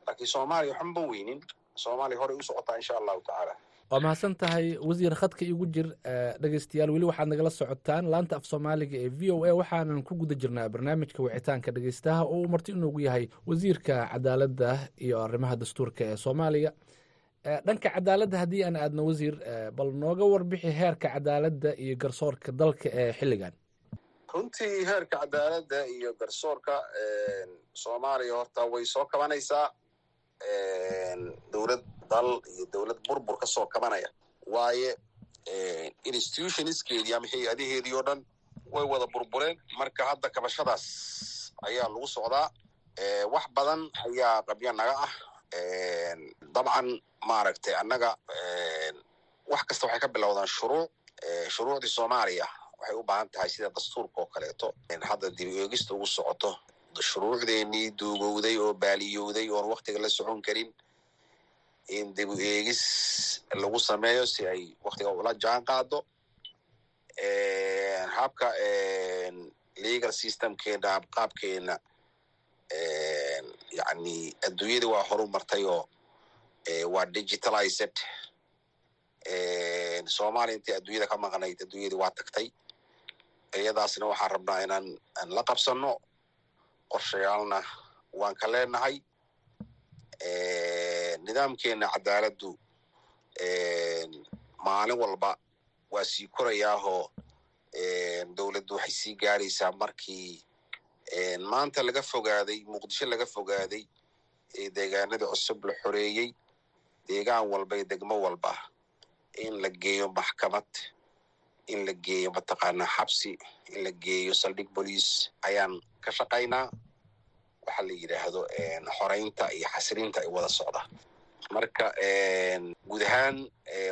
laakiin soomaaliya waxma weynin. Soomaaliya horey u socotaa insha allahu tacaala. Waa mahadsan tahay wasiir khadka igu jir dhegeystayaal. Weli waxaad nagala socotaan laanta af soomaaliga ee v o a. Waxaanan ku guda jirnaa barnaamijka wicitaanka dhegeystaha oo uu marti inoogu yahay wasiirka cadaaladda iyo arrimaha dastuurka ee soomaaliya dhanka cadaaladda haddii aan aadno wasiir bal nooga warbixi heerka cadaaladda iyo garsoorka dalka ee xilligan runtii heerka cadaaladda iyo garsoorka soomaaliya horta way soo kabanaysaa. Dowlad dal iyo dowlad burbur ka soo kabanaya. Waaye institutionskeedii ama hay'adaheedii oo dhan way wada burbureen. Marka hadda kabashadaas ayaa lagu socdaa. Wax badan ayaa qabyo naga ah. Dabcan maaragtay annaga wax kasta waxay ka bilowdaan shuruuc. Shuruucdii soomaaliya waxay u baahan tahay sida dastuurka oo kaleeto hadda dib eegista ugu socoto shuruucdeenii duugowday oo baaliyowday oon waktiga la socon karin in dib u eegis lagu sameeyo si ay waktiga ula jaan qaado habka legal systemkeena abqaabkeena yani adduunyadii waa horu martay oo waa digitalized. Soomaaliya intii adduunyada ka maqnayd adduunyadii waa tagtay iyadaasna waxaan rabnaa inaan aan la qabsanno. Qorshayaalna waan ka leenahay. Nidaamkeena cadaaladdu maalin walba waa sii korayaahoo dowladdu waxay sii gaaraysaa markii maanta laga fogaaday muqdisho laga fogaaday ee deegaanadii cusub la xoreeyey. Deegaan walba iyo degmo walba in la geeyo maxkamad in la geeyo mataqaanaa xabsi in la geeyo saldhig boliis ayaan ka shaqaynaa waxaa la yidhaahdo xoraynta iyo xasilinta ay wada socda. Marka guud ahaan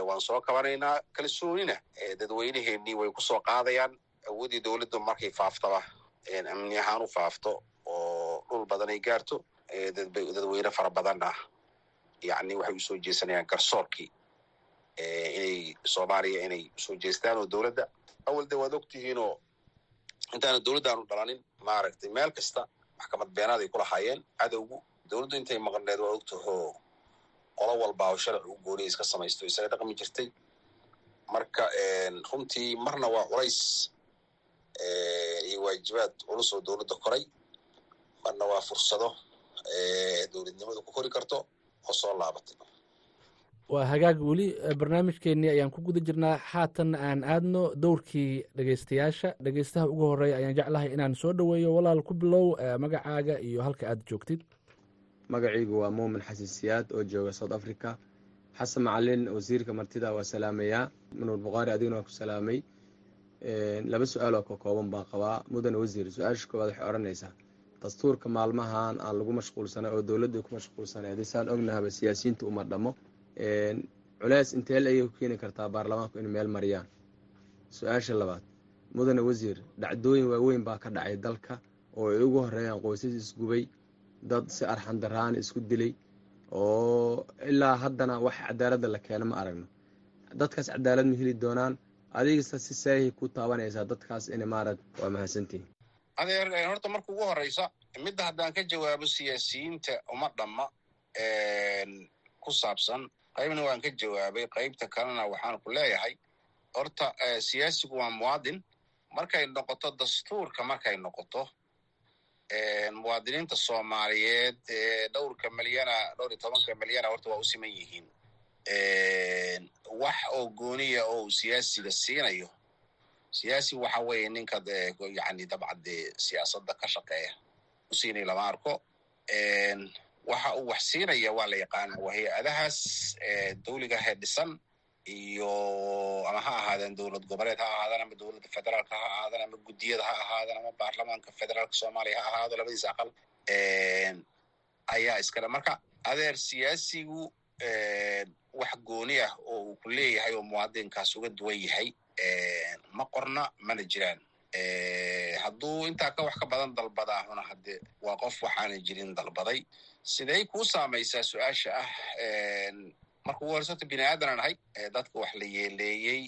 waan soo kabanaynaa kalsoonina. Dadweyneheenii way ku soo qaadayaan. Awooddii dowladdu markay faaftaba amni ahaan u faafto oo dhul badan ay gaarto dadweyne fara badan ah. Yacni waxay u soo jeesanayaan garsoorkii inay soomaaliya inay u soo jeestaan oo dowladda awal de waad ogtihiinoo intaana dowladdaanu dhalanin maaragtay meel kasta maxkamad beenaad ay ku lahaayeen cadowgu dowladdu intay maqneed waa ogtahoo qolo walba oo sharci u gooniya iska samaysto isaga dhaqmi jirtay marka runtii marna waa culays iyo waajibaad culus oo dowladda koray marna waa fursado dowladnimadu ku kori karto oo soo laabatay waa hagaag weli barnaamijkeennii ayaan ku guda jirnaa. Haatan aan aadno dowrkii dhegeystayaasha dhegeystaha ugu horreeya ayaan jeclahay inaan soo dhoweeyo walaal ku bilow magacaaga iyo halka aad joogtid. Magacaygu waa muumin xasan siyaad oo jooga south africa. Xasan macalin wasiirka martida waa salaamayaa manuur bukhaari adiguna waa ku salaamay. Laba su'aal oo ka kooban baan qabaa. Mudane wasiir su'aasha koowaad waxay odhanaysaa dastuurka maalmahan aan lagu mashquulsanay oo dowladda ku mashquulsanay haddii saan ognahaba siyaasiyiinta uma dhamo culeys inteel ayay ku keeni kartaa baarlamaanku in meel mariyaan? Su'aasha labaad mudane wasiir dhacdooyin waaweyn baa ka dhacay dalka oo ay ugu horeeyaan qoysas isgubay dad si arxan daraan isku dilay oo ilaa haddana wax cadaaladda la keeno ma aragno. Dadkaas cadaalad ma heli doonaan? Adigasta si saahi ku taabanaysaa dadkaas in maarad waa mahadsantihin adeer horta marka ugu horeysa midda haddaan ka jawaabo siyaasiyiinta uma dhamma ku saabsan qaybna waan ka jawaabay qaybta kalena waxaan ku leeyahay horta siyaasigu waa muwaadin. Markay noqoto dastuurka markay noqoto muwaadiniinta soomaaliyeed dhowrka milyana dhowr iyo tobanka milyana horta waa u siman yihiin. Wax oo gooniya oo siyaasiga siinayo siyaasi waxa weeye ninka yani dabcan dee siyaasadda ka shaqeeya u siinay lama arko waxa uu wax siinaya waa la yaqaana waa hay'adahaas dawligahe dhisan iyo ama ha ahaadeen dowlad goboleed ha ahaadaan ama dowladda federaalka ha ahaadaan ama guddiyada ha ahaadaan ama baarlamaanka federaalka soomaaliya ha ahaado labadiisa aqal ayaa iskale. Marka adeer siyaasigu wax gooni ah oo uu ku leeyahay oo muwaadinkaas uga duwan yahay ma qorna mana jiraan. Hadduu intaa ka wax ka badan dalbadaahuna hadde waa qof waxaana jirin dalbaday sidey kuu saamaysaa su'aasha ah? Marka ugu horeysa horta bini aadanaan ahay dadka wax la yeeleeyey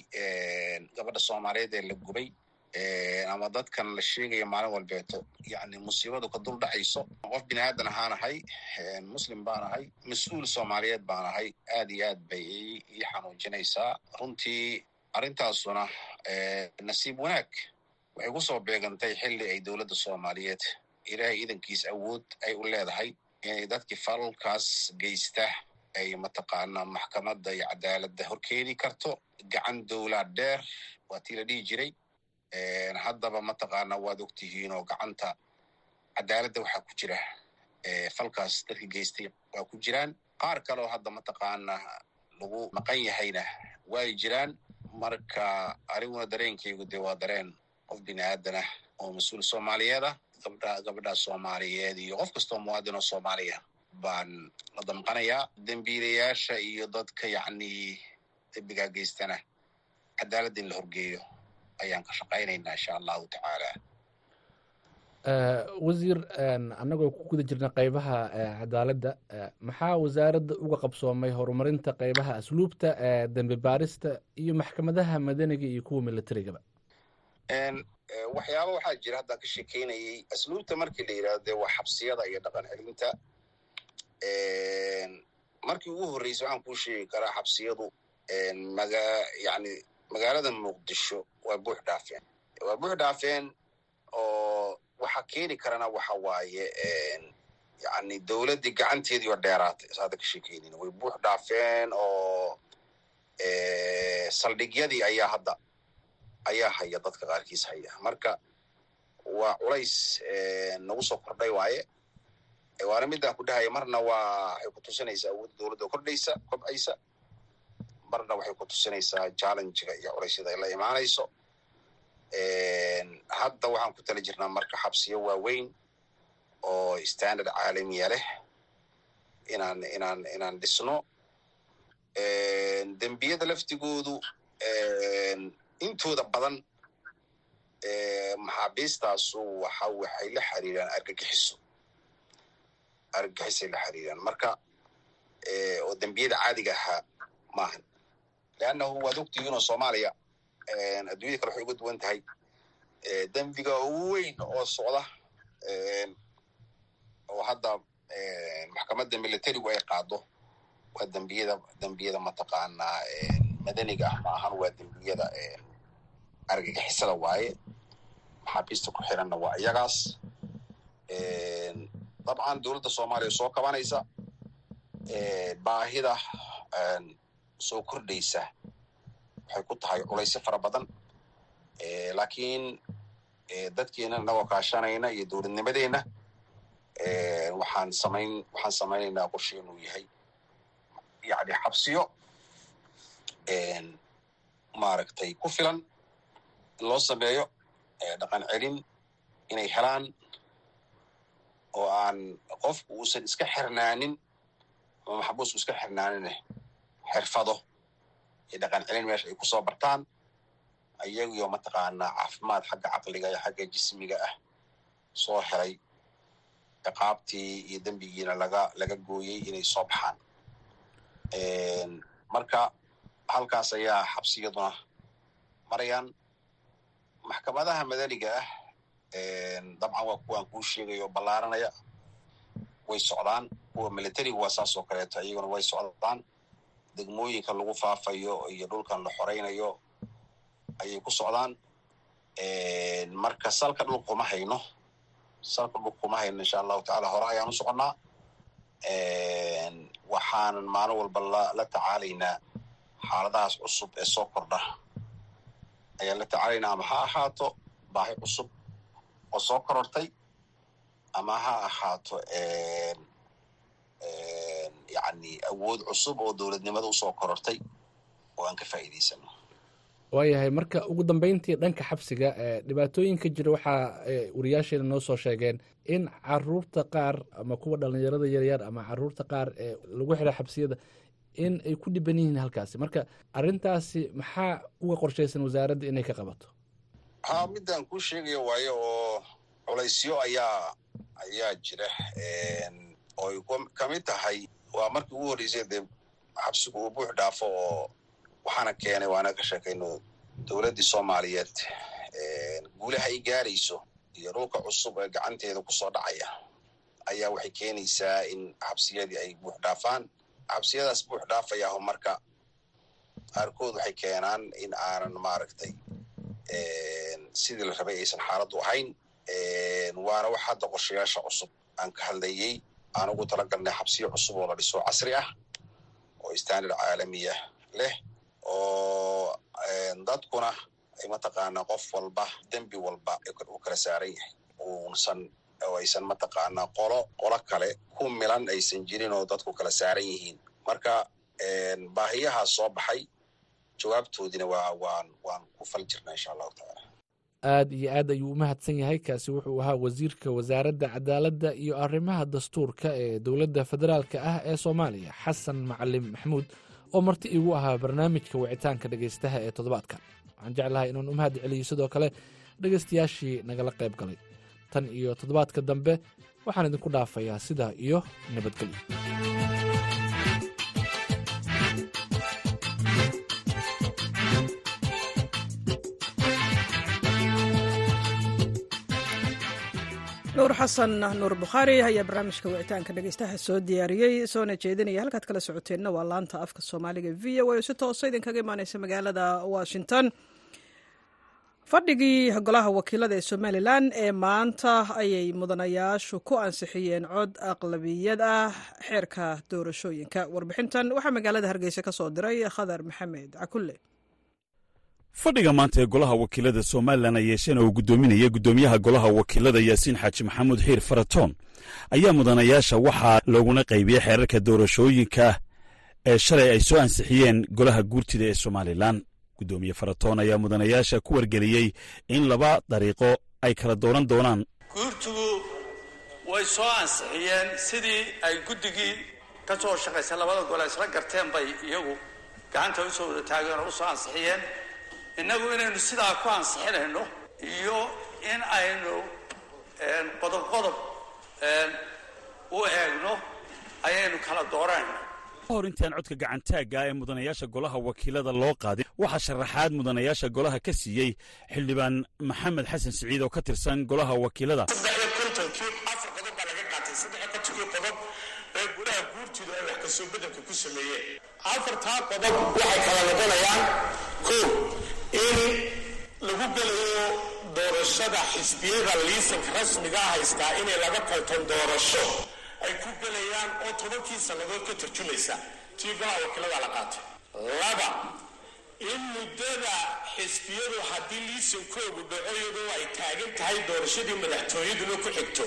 gabadha soomaaliyeed ee la gubay ama dadkan la sheegaya maalin walbeeto yani musiibadu ka dul dhacayso. Qof bini aadan ahaan ahay muslim baan ahay mas'uul soomaaliyeed baan ahay aad iyo aad bay ii xanuujinaysaa. Runtii arrintaasuna nasiib wanaag waxay ku soo beegantay xilli ay dowladda soomaaliyeed ilaahay idankiis awood ay u leedahay inay dadkii falalkaas geysta ay mataqaanaa maxkamadda iyo cadaaladda horkeeni karto. Gacan dowlad dheer waa tii la dhihi jiray. Haddaba mataqaanaa waad ogtihiin oo gacanta cadaaladda waxaa ku jira falkaas dadka geystay waa ku jiraan. Qaar kaleoo hadda mataqaanaa lagu maqan yahayna way jiraan. Marka aniguna dareenkaygu dee waa dareen qof bini aadan ah oo mas'uul soomaaliyeed ah gabdha gabadha soomaaliyeed iyo qof kastoo muwaadin oo soomaaliya baan la damqanayaa dembiilayaasha iyo dadka yacni dembigaa geystana cadaaladda in la horgeeyo ayaan ka shaqaynaynaa insha allahu tacaala wasiir annagoo ku guda jirna qeybaha cadaaladda. Maxaa wasaaradda uga qabsoomay horumarinta qeybaha asluubta dembi baarista iyo maxkamadaha madaniga iyo kuwa militarigaba waxyaaba waxaa jira haddaan ka shekeynayay asluubta markii la yidhahdo waa xabsiyada iyo dhaqan celinta. Markii ugu horreysay waxaan kuu sheegi karaa xabsiyadu maga yani magaalada muqdisho waa buux dhaafeen waa buux dhaafeen oo waxa keeni karana waxa waaye yani dowladdii gacanteedii oo dheeraatay. Is ka sheekeynin way buux dhaafeen oo saldhigyadii ayaa hadda ayaa haya dadka qaarkiis haya. Marka waa culays nagu soo kordhay waaye. Waana midaan ku dhahaya marna waa waxay ku tusinaysaa awoodda dowladda kordhaysa kobcaysa. Marna waxay ku tusinaysaa challengiga iyo culaysyada ay la imaanayso. Hadda waxaan ku tala jirnaa marka xabsiyo waaweyn oo standard caalamiya leh. Inaan inaan inaan dhisno. Dembiyada laftigoodu intooda badan maxaabiistaasu waxa waxay la xiriiraan argagixiso. Argagixisay la xiriiraan. Marka oo dembiyada caadiga ahaa maahan. Leannahu waad ogtihiin oo soomaaliya adduunyada kale waxay uga duwan tahay. Dembiga weyn oo socda oo hadda maxkamadda militarigu ay qaado waa dembiyada dembiyada mataqaanaa madaniga ah ma ahan waa dembiyada argagixisada waaye maxaabiista ku xiranna waa iyagaas dabcan dowladda soomaaliya soo kabanaysa baahida soo kordhaysa waxay ku tahay culaysyo fara badan laakiin dadkeena inagoo kaashanayna iyo dowladnimadeenna waxaan samayn waxaan samaynaynaa qorshe inuu yahay yani xabsiyo maaragtay ku filan loo sameeyo dhaqan celin inay helaan oo aan qofku uusan iska xirnaanin ama maxbuusku iska xirnaanine xirfado iyo dhaqan celin meesha ay ku soo bartaan iyagiyo mataqaanaa caafimaad xagga caqliga iyo xagga jismiga ah soo helay ciqaabtii iyo dembigiina laga laga gooyey inay soo baxaan. Marka halkaas ayaa xabsiyaduna marayaan maxkamadaha madaniga ah dabcan waa kuwaan kuu sheegayo ballaaranaya way socdaan kuwa militariga waa saas oo kaleeto iyaguna way socdaan. Degmooyinka lagu faafayo iyo dhulkan la xoraynayo ayay ku socdaan. Marka salka dhulka kuma hayno salka dhulka kuma hayno insha allahu tacala hore ayaan u soconnaa. Waxaanan maalin walba la tacaalaynaa xaaladahaas cusub ee soo kordha ayaan la tacaalaynaa ama ha ahaato baahi cusub oo soo korortay ama ha ahaato yani awood cusub oo dowladnimada u soo korortay oo aan ka faa'iidaysano. Waayahay marka ugu dambeyntii dhanka xabsiga dhibaatooyinka jira waxaa wariyaasheena noo soo sheegeen in carruurta qaar ama kuwa dhalinyarada yaryar ama carruurta qaar ee lagu xira xabsiyada in ay ku dhiban yihiin halkaasi. Marka arintaasi maxaa uga qorshaysan wasaaradda inay ka qabato? Ha midaan kuu sheegaya waayo oo culaysyo ayaa ayaa jira. Oo ay ka mid tahay waa markii ugu horreysay dee xabsigu uu buux dhaafo oo waxaana keenay waana ka sheekayno dowladdii soomaaliyeed. Guulaha ay gaarayso iyo dhulka cusub ee gacanteeda ku soo dhacaya ayaa waxay keenaysaa in xabsiyadii ay buux dhaafaan xabsiyadaas buux dhaafayaaho marka qaarkood waxay keenaan in aanan maaragtay sidii la rabay aysan xaaladdu ahayn waana wax hadda qorshayaasha cusub aan ka hadlayey aan ugu talagalnay xabsiyo cusub oo la dhiso casri ah oo standard caalamiya leh oo dadkuna ay mataqaanaa qof walba dembi walba uu kala saaran yahay uusan oo aysan mataqaanaa qolo qolo kale ku milan aysan jirin oo dadku kala saaran yihiin. Marka baahiyahaas soo baxay jawaabtoodina waa waan waan ku fal jirnaa insha allahu tacaala. Aada iyo aad ayuu u mahadsan yahay kaasi wuxuu ahaa wasiirka wasaaradda cadaaladda iyo arrimaha dastuurka ee dowladda federaalka ah ee soomaaliya xasan macalin maxamuud oo marti iigu ahaa barnaamijka wicitaanka dhegaystaha ee toddobaadka. Waxaan jeclahay inaan u mahad celiyo sidoo kale dhegaystayaashii nagala qayb galay tan iyo toddobaadka dambe waxaan idinku dhaafayaa sidaa iyo nabadgelyo nuur xasan nuur bukhaari ayaa barnaamijka wicitaanka dhegeystaha soo diyaariyey. Soona jeedinaya halkaad kala socoteenna waa laanta afka soomaaliga v o oo si toosa idinkaga imaaneysa magaalada washington fadhigii golaha wakiilada ee somalilan ee maanta ayay mudanayaashu ku ansixiyeen cod aqlabiyad ah xeerka doorashooyinka. Warbixintan waxaa magaalada hargeysa ka diray khadar maxamed cakulle. Fadhiga maanta ee golaha wakiilada somalilan ay yeesheen oo uu guddoominaya guddoomiyaha golaha wakiilada yaasiin xaaji maxamuud xiir faratoon ayaa mudanayaasha waxaa looguna qaybiyey xeerarka doorashooyinka ee shalay ay soo ansixiyeen golaha guurtida ee somalilan guddoomiye faratoon ayaa mudanayaasha ku wargeliyey in laba dariiqo ay kala dooran doonaan. Guurtigu way soo ansixiyeen sidii ay guddigii ka soo shaqaysay labada gole isla garteen bay iyagu gacanta u soo wada taageen oo u soo ansixiyeen. Innagu inaynu sidaa ku ansixinayno iyo in aynu qodob qodob u eegno ayaynu kala dooranayna hor intaan codka gacantaagga ee mudanayaasha golaha wakiilada loo qaadin waxaa sharaxaad mudanayaasha golaha ka siiyey xildhibaan maxamed xasan siciid oo ka tirsan golaha wakiilada. Afartaa qodob waxay kala noqonayaan kow in lagu gelayo doorashada xisbiyada liisanka rasmiga haystaa inay laga tartan doorasho ay ku gelayaan oo tobankii sannadood ka tarjumaysa tii golaha wakiilada la qaatay. Laba in muddada xisbiyadu haddii liisankoogu dhaco iyadoo ay taagan tahay doorashadii madaxtooyaduna ku xigto.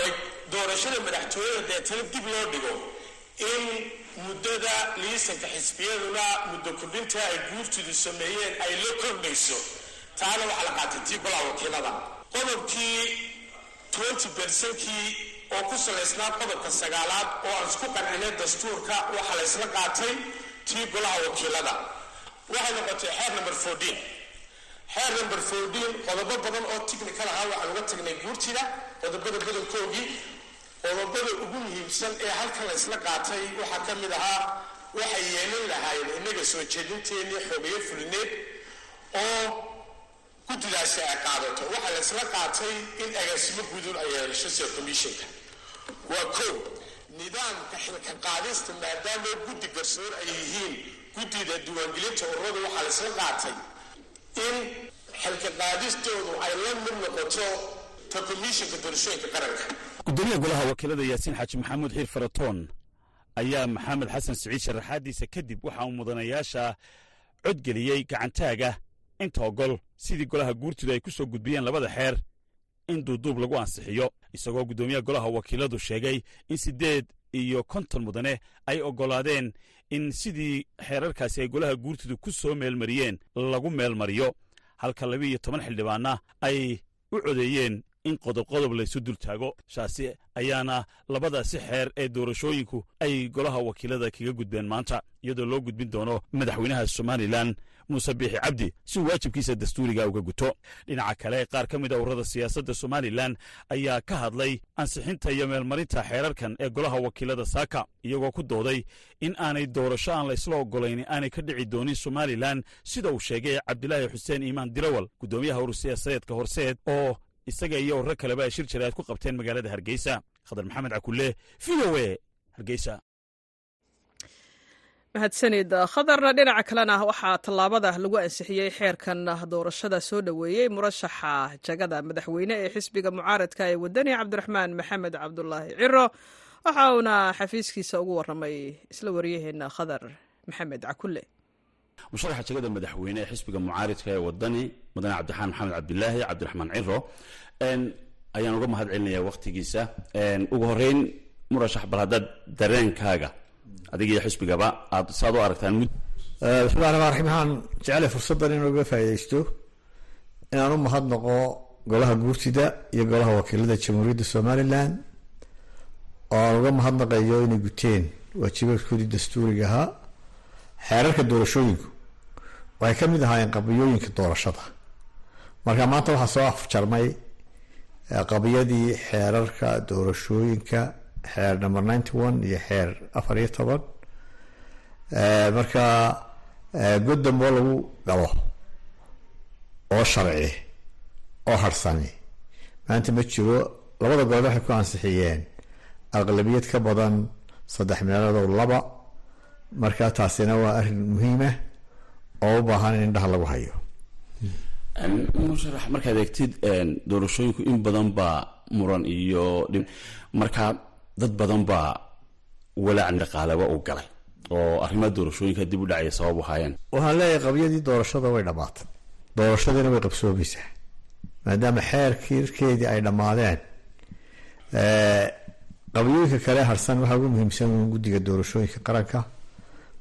Oo doorashada madaxtooyada deetana dib loo dhigo. In muddada liisanka xisbiyaduna muddo kordhinta ay guurtidu sameeyeen ay la kordhayso taana waxaa la qaatay tii golaha wakiilada qodobkii twenty bersankii oo ku salaysnaa qodobka sagaalaad oo aan isku qancinay dastuurka waxaa la ysla qaatay tii golaha wakiilada. Waxay noqotay xeer number fourteen. Xeer number fourteen qodobo badan oo technical ahaa waxaan uga tagnay guurtida qodobada badankoogii. Qodobada ugu muhiimsan ee halkan la ysla qaatay waxaa ka mid ahaa waxay yeelan lahaayeen innaga soo jeedinteennii xogeyo fulineed oo guddidaasi ay qaadato. Waxaa la ysla qaatay in agaasimo gudun ay yeelasho sida commissionka waa kow nidaamka xilka qaadista maadaama guddi garsoor ay yihiin guddida diiwaangelinta ururada waxaa la ysla qaatay in xilka qaadistoodu ay la mid noqoto ta komishinka doorashooyinka qaranka. Gudoomiyaha golaha wakiilada yaasiin xaaji maxamuud xiir faratoon ayaa maxamed xasan siciid sharaxaadiisa kadib waxa uu mudanayaasha codgeliyey gacantaaga inta ogol sidii golaha guurtidu ay ku soo gudbiyeen labada xeer in duuduub lagu ansixiyo isagoo guddoomiyaha golaha wakiiladu sheegay in siddeed iyo konton mudane ay oggolaadeen in sidii xeerarkaasi ay golaha guurtidu ku soo meelmariyeen lagu meelmariyo. Halka laba iyo toban xildhibaanna ay u codeeyeen in qodobqodob laysu dul taago shaasi ayaana labadaasi xeer ee doorashooyinku ay golaha wakiilada kaga gudbeen maanta iyadoo loo gudbin doono madaxweynaha somalilan muuse biixi cabdi si waajibkiisa dastuuriga uga guto. Dhinaca kale qaar ka mid a ururada siyaasadda somalilan ayaa ka hadlay ansixinta iyo meelmarinta xeerarkan ee golaha wakiilada saaka iyagoo ku dooday in aanay doorasho aan la isla oggolayn aanay ka dhici doonin somalilan sida uu sheegay cabdilaahi xuseen iimaan dirawal guddoomiyaha urur siyaasadeedka horseed oo isaga iyo urro kaleba shir jaraad ku qabteen magaalada hargeysa. Khadar maxamed cakulle v o e hargeysa. Mahadsanid khadar dhinaca kalena waxaa tallaabada lagu ansixiyey xeerkan doorashada soo dhoweeyey murashaxa jagada madaxweyne ee xisbiga mucaaradka ee wadani cabdiraxmaan maxamed cabdulaahi ciro waxa uuna xafiiskiisa ugu waramay isla waryaheena khadar maxamed cakulle musharaxa jagada madaxweyne ee xisbiga mucaaridka ee wadani mudane cabdiraxmaan maxamed cabdilaahi cabdiraxmaan ciro ayaan uga mahad celinayaa wakhtigiisa ugu horeyn murashax bal haddaad dareenkaaga. Adiga iyo xisbigaba aad saad u aragtaan bismillahi raxmaan raxiim waxaan jeclay fursaddan inuu uga faa'iidaysto inaan u mahadnaqo golaha guurtida iyo golaha wakiilada jamhuuriyadda somalilan oo aan uga mahadnaqayo inay guteen waajibaadkoodii dastuuriga ahaa xeerarka doorashooyinku waxay ka mid ahaayeen qabiyooyinka doorashada. Marka maanta waxaa soo afjarmay qabiyadii xeerarka doorashooyinka xeer number ninety one iyo xeer afar iyo toban. Marka god dambe oo lagu galo oo sharci oo harsani maanta ma jiro. Labada golob waxay ku ansixiyeen aqlabiyad ka badan saddex meeloodoo laba marka taasina waa arrin muhiima oo u baahan in indhaha lagu hayo. Musharax markaad eegtid doorashooyinku in badan baa muran iyo marka dad badan baa walaac dhaqaaleba u galay oo arrimaha doorashooyinka dib u dhacaya sabab u haayeen. Waxaan leeyahay qabyadii doorashada way dhammaatay doorashadiina way qabsoomaysaa maadaama xeerkiirkeedii ay dhammaadeen. Qabyooyinka kale harsan waxaa ugu muhiimsan guddiga doorashooyinka qaranka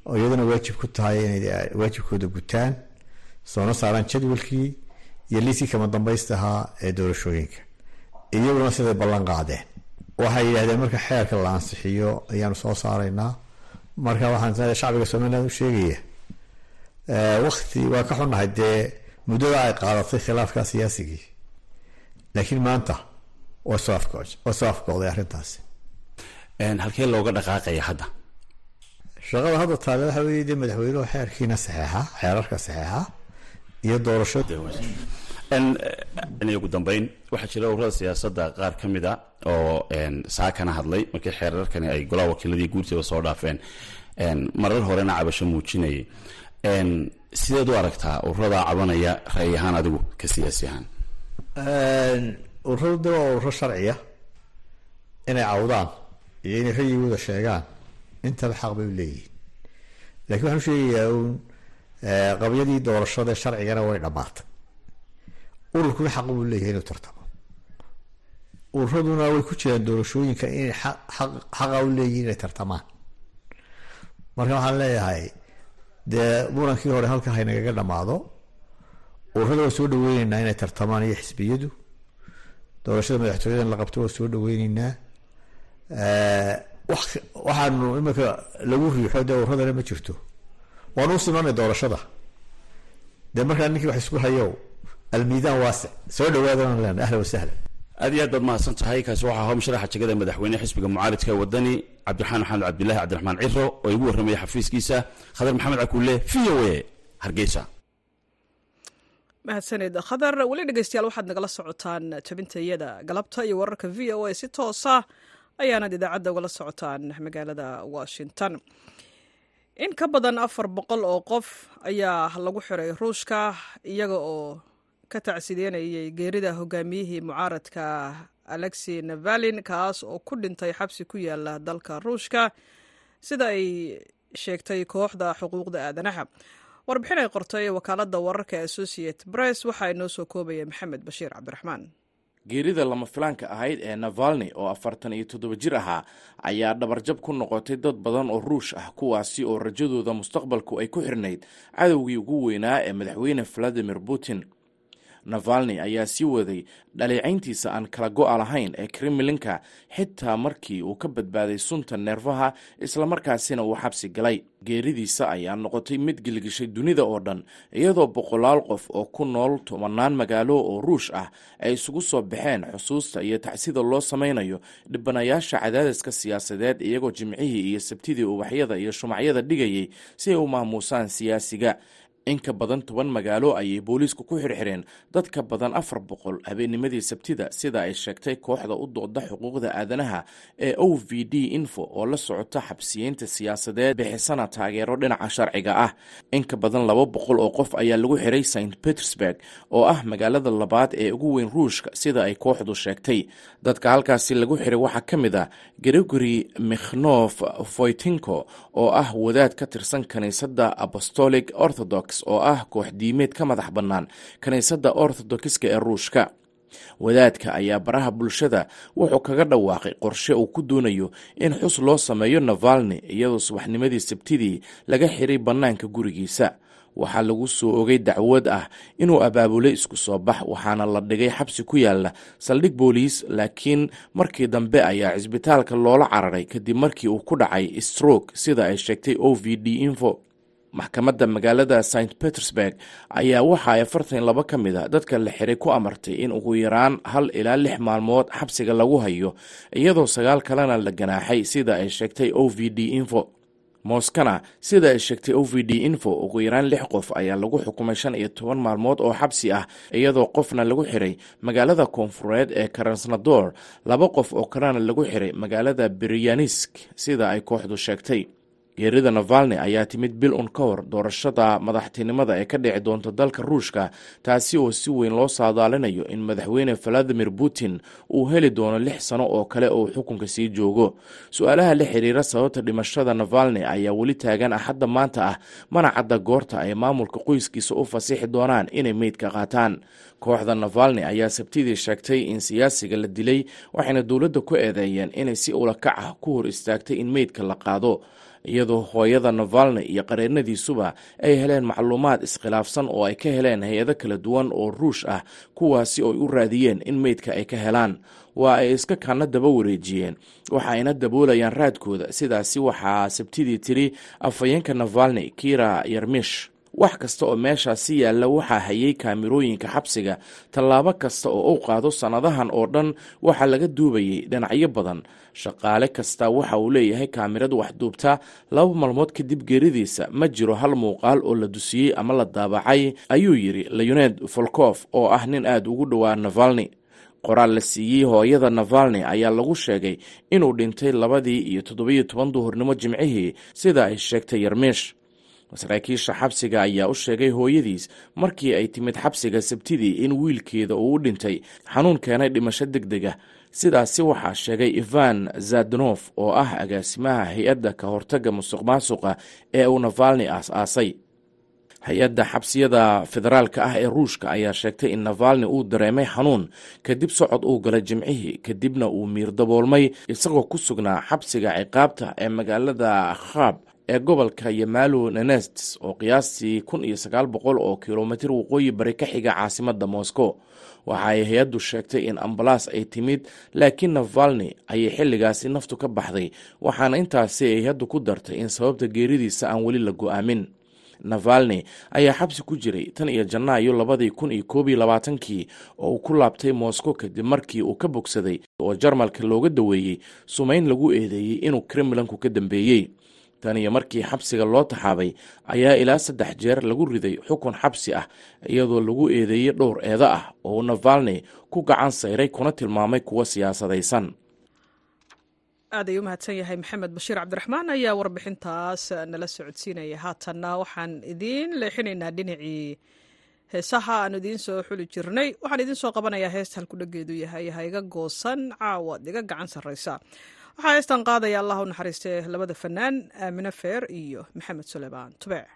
oo iyaduna waajib ku tahay inay waajibkooda gutaan soona saaraan jadwalkii iyo liiskii kama dambaysta ahaa ee doorashooyinka. Iyaguna siday ballan qaadeen. Waxay yidhahdeen marka xeerka la ansixiyo ayaanu soo saaraynaa. Marka waxaan shacbiga somaliland u sheegaya wakti waa ka xunnahay dee muddada ay qaadatay khilaafka siyaasigii. Laakiin maanta waa soo afkooday arrintaasi. Halkee looga dhaqaaqaya hadda shaqada hadda taale waxa weeye dee madaxweynuhu xeerkiina saxeexa xeerarka saxeexa iyo doorasho. Ugu dambeyn waxaa jira ururada siyaasadda qaar ka mid a oo saakana hadlay markii xeerarkani ay golaha wakiiladii guurtiiba soo dhaafeen. Marar horena cabasho muujinayay. Sideed u aragtaa ururada cabanaya ra'yi ahaan adigu ka siyaasi ahaan? Ururadu de waa ururo sharciya. Inay cawdaan iyo inay rayigooda sheegaan intaba xaq bay u leeyihiin lakiin waxaan u uun qabyadii doorashada sharcigana way dhammaatay ururkuna xaq buu leeyahay inuu tartamo ururaduna way ku jiraan doorashooyinka inay xaqa u leeyihiin inay tartamaan marka waxaan leeyahay dee murankii hore halka haynagaga dhammaado ururada waa soo dhaweyneynaa inay tartamaan iyo xisbiyadu doorashada madaxtooyada la qabto waa soo dhaweyneynaa waxaanu imika lagu riixo dee ururadana ma jirto. Waanu u simanay doorashada. Dee markaa ninkii wax isku hayow almiidaan waasic soo dhawaadana len ahlan wasahlan aad iyo aad baad mahadsan tahay kaasi waxaa ahaa musharaxa jegada madaxweyne xisbiga mucaaridka ee wadani cabdiraxmaan maxamed cabdillahi cabdiraxmaan ciro oo igu warramaya xafiiskiisa khadar maxamed cakuule v o a hargeysa. Mahadsanid khadar weli dhegeystayaal waxaad nagala socotaan tabintayada galabta iyo wararka v o a si toosa ayaanad idaacadda ugala socotaan magaalada washington. In ka badan afar boqol oo qof ayaa lagu xiray ruushka iyaga oo ka tacsideynayay geerida hogaamiyihii mucaaradka alexi navalin kaas oo ku dhintay xabsi ku yaalla dalka ruushka sida ay sheegtay kooxda xuquuqda aadanaha. Warbixin ay qortay wakaaladda wararka associate press waxaa inoo soo koobaya maxamed bashiir cabdiraxmaan geerida lama filaanka ahayd ee navalni oo afartan iyo toddoba jir ahaa ayaa dhabarjab ku noqotay dad badan oo ruush ah kuwaasi oo rajadooda mustaqbalku ay ku xirnayd cadowgii ugu weynaa ee madaxweyne valadimir putin navalni ayaa sii waday dhaleecayntiisa aan kala go-a lahayn ee kremlinka xitaa markii uu ka badbaaday sunta neerfaha islamarkaasina uu xabsi galay. Geeridiisa ayaa noqotay mid gilgishay dunida oo dhan iyadoo boqolaal qof oo ku nool tobanaan magaalo oo ruush ah ay isugu soo baxeen xusuusta iyo tacsida loo samaynayo dhibanayaasha cadaadiska siyaasadeed iyagoo jimcihii iyo sabtidii ubaxyada iyo shumacyada dhigayay si ay u maamuusaan siyaasiga in ka badan toban magaalo ayay booliisku ku xirxireen. Dad ka badan afar boqol habeennimadii sabtida sida ay sheegtay kooxda u dooda xuquuqda aadanaha ee o v d info oo la socota xabsiyeynta siyaasadeed bixisana taageero dhinaca sharciga ah. In ka badan laba boqol oo qof ayaa lagu xiray st petersburg oo ah magaalada labaad ee ugu weyn ruushka sida ay kooxdu sheegtay. Dadka halkaasi lagu xiray waxaa ka mid ah gregory mikhnof foytinko oo ah wadaad ka tirsan kiniisadda apostolic orthodox oo ah koox diimeed ka madax bannaan kiniisadda orthodoxiska ee ruushka. Wadaadka ayaa baraha bulshada wuxuu kaga dhawaaqay qorshe uu ku doonayo in xus loo sameeyo navalni iyadoo subaxnimadii sabtidii laga xiray bannaanka gurigiisa. Waxaa lagu soo ogay dacwad ah inuu abaabulay isku soo bax waxaana la dhigay xabsi ku yaalla saldhig booliis laakiin markii dambe ayaa cisbitaalka loola cararay kadib markii uu ku dhacay stroke sida ay sheegtay o v d info maxkamadda magaalada st petersburg ayaa waxa ay afartan laba ka mid a dadka la xiray ku amartay in ugu yaraan hal ilaa lix maalmood xabsiga lagu hayo iyadoo sagaal kalena la ganaaxay sida ay sheegtay o v d info. Moskana sida ay sheegtay o v d info ugu yaraan lix qof ayaa lagu xukumay shan iyo toban maalmood oo xabsi ah iyadoo qofna lagu xiray magaalada koonfureed ee karasnador laba qof oo kalena lagu xiray magaalada beryanesk sida ay kooxdu sheegtay geerida navalni ayaa timid bil un ka hor doorashada madaxtinimada ee ka dhici doonta dalka ruushka taasi oo si weyn loo saadaalinayo in madaxweyne valadimir putin uu heli doono lix sano oo kale oo xukunka sii joogo. Su'aalaha la xiriira sababta dhimashada navalni ayaa weli taagan axadda maanta ah mana cadda goorta ay maamulka qoyskiisa u fasixi doonaan inay meydka qaataan. Kooxda navalni ayaa sabtidii sheegtay in siyaasiga la dilay waxayna dowladda ku eedeeyeen inay si ulakac ah ku hor istaagtay in meydka la qaado iyadoo hooyada navalni iyo qareennadiisuba ay heleen macluumaad iskhilaafsan oo ay ka heleen hay'ado kala duwan oo ruush ah kuwaasi oo u raadiyeen in meydka ay ka helaan. Waa ay iska kana daba wareejiyeen waxa ayna daboolayaan raadkooda. Sidaasi waxaa sabtidii tiri afhayeenka navalni kira yarmish wax kasta oo meeshaasi yaalla waxaa hayay kaamirooyinka xabsiga tallaabo kasta oo u qaado sannadahan oo dhan waxaa laga duubayay dhinacyo badan. Shaqaale kasta waxa uu leeyahay kaamirad waxduubta laba maalmood kadib geeridiisa ma jiro hal muuqaal oo la dusiyey ama la daabacay ayuu yidhi leoned folkof oo ah nin aada ugu dhowaa navalni qoraal la siiyey hooyada navalni ayaa lagu sheegay inuu dhintay labadii iyo toddobiyo toban duhurnimo jimcihii sida ay sheegtay yarmiish saraakiisha xabsiga ayaa u sheegay hooyadiis markii ay timid xabsiga sabtidii in wiilkeeda uu u dhintay. Xanuun keenay dhimasho deg deg ah sidaasi waxaa sheegay ivan zadnof oo ah agaasimaha hay'adda ka hortagga musuq maasuqa ee uu navalni aas-aasay hay'adda xabsiyada federaalka ah ee ruushka ayaa sheegtay in navalni uu dareemay xanuun kadib socod uu galay jimcihii kadibna uu miir daboolmay isagoo ku sugnaa xabsiga ciqaabta ee magaalada khab ee gobolka yamalo nenestes oo qiyaastii kun iyo sagaal oo kilomitir waqooyi bari ka xiga caasimadda moscow. Waxa ay hay'addu sheegtay in ambalaas ay timid laakiin navalni ayay xilligaasi naftu ka baxday waxaana intaasi ay hay'addu ku dartay in sababta geeridiisa aan weli la go'aamin. Navalni ayaa xabsi ku jiray tan iyo janaayo labadii kun iyo koob iyo labaatankii oo uu ku laabtay moscow kadib markii uu ka bogsaday oo jarmalka looga daweeyey sumayn lagu eedeeyey inuu kremlanku ka dambeeyey tan iyo markii xabsiga loo taxaabay ayaa ilaa saddex jeer lagu riday xukun xabsi ah iyadoo lagu eedeeyey dhowr eedo ah oo navalni ku gacan sayray kuna tilmaamay kuwa siyaasadaysan. Aad ay u mahadsan yahay maxamed bashiir cabdiraxmaan ayaa warbixintaas nala socodsiinaya. Haatanna waxaan idiin leexinaynaa dhinacii heesaha aan idiin soo xuli jirnay. Waxaan idiin soo qabanayaa heesta halkudhageedu yahay hayga goosan caawad iga gacan sarraysa waxaa heestan qaadaya allah u naxariistee labada fanaan aamine feer iyo maxamed suleymaan tubeec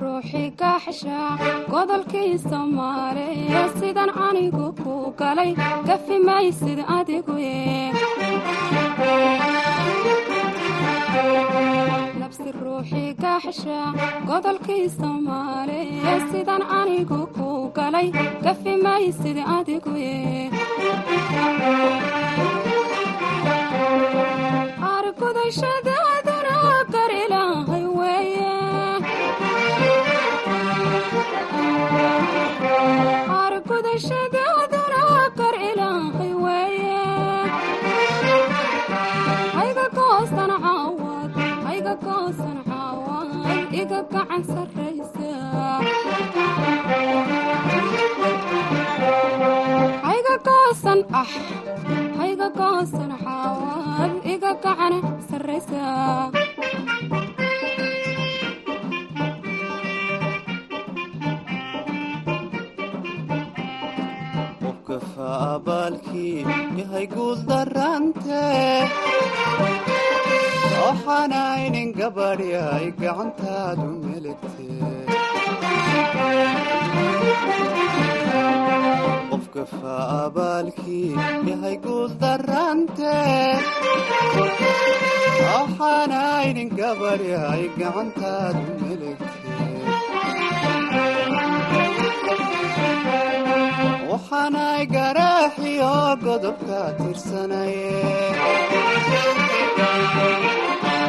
ruuxii gaaxsha godolkii soomaaliya sidan anigu ku galay nafsi ruuxii gaaxsha godolkii soomaaliya sidan anigu ku galay gafi maysid adigu argudashadaaduna goosan ah hayga goosan caawad iga gacan sarraysa qofka faabaalkii yahay guul darante waxaanaynin gabadhi ay gacantaadu meligte waxaanay garaaxiyo godobka tirsanaye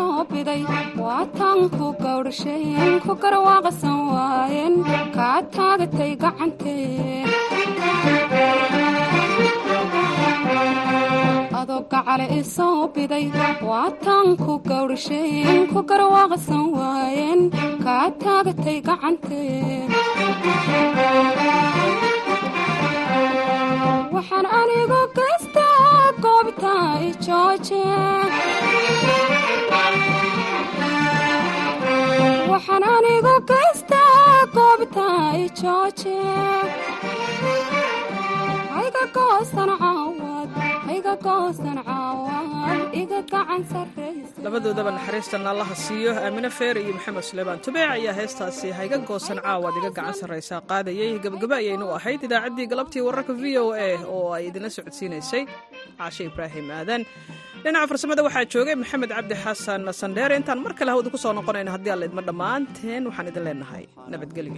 soo biday waataan ku gawdhasheen ku garwaaqsan waayeen kaa taagatay gacantee adoo gacale i soo biday waataan ku gawdhasheen ku garwaaqsan waayeen kaa taagatay gacantee waxaan anigu gaystaa goobta i waxaan anigu gaystaa goobta i jooje. Hayga goosan caawad labadoodaba naxariistan allaha siiyo aamine feer iyo maxamed suleymaan tubeec ayaa heestaasi hayga goosan caawad iga gacan sarraysaa qaadayay gabagaba ayaynu ahayd. Idaacaddii galabtii wararka v o a oo ay idinla socodsiinaysay caashe ibraahim aadan. Dhinaca farsamada waxaa joogay maxamed cabdi xasan sandheere intaan mar kale hawda ku soo noqonayno haddii alla idma dhammaanteen waxaan idin leenahay nabadgelyo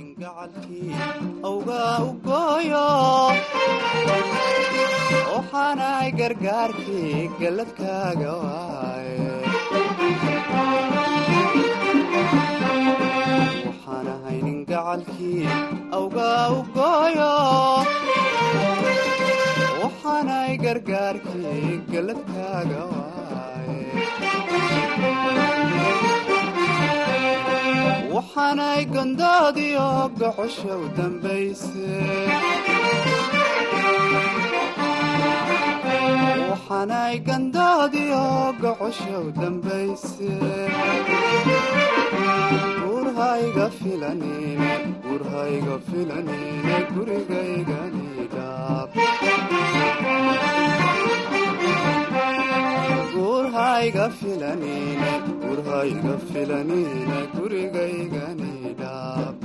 gargaarkii galladkaaga waxaan ahaynin gacalkii awgaa u gooyo. Waxaanay gargaarkii galladkaaga waaye. Waxaanay gondoodiyo gocosha u dambayse waxaanay gandoodiyo gocosha u dambayse. Gurhayga filanine gurhayga filanine gurigaygani dhaab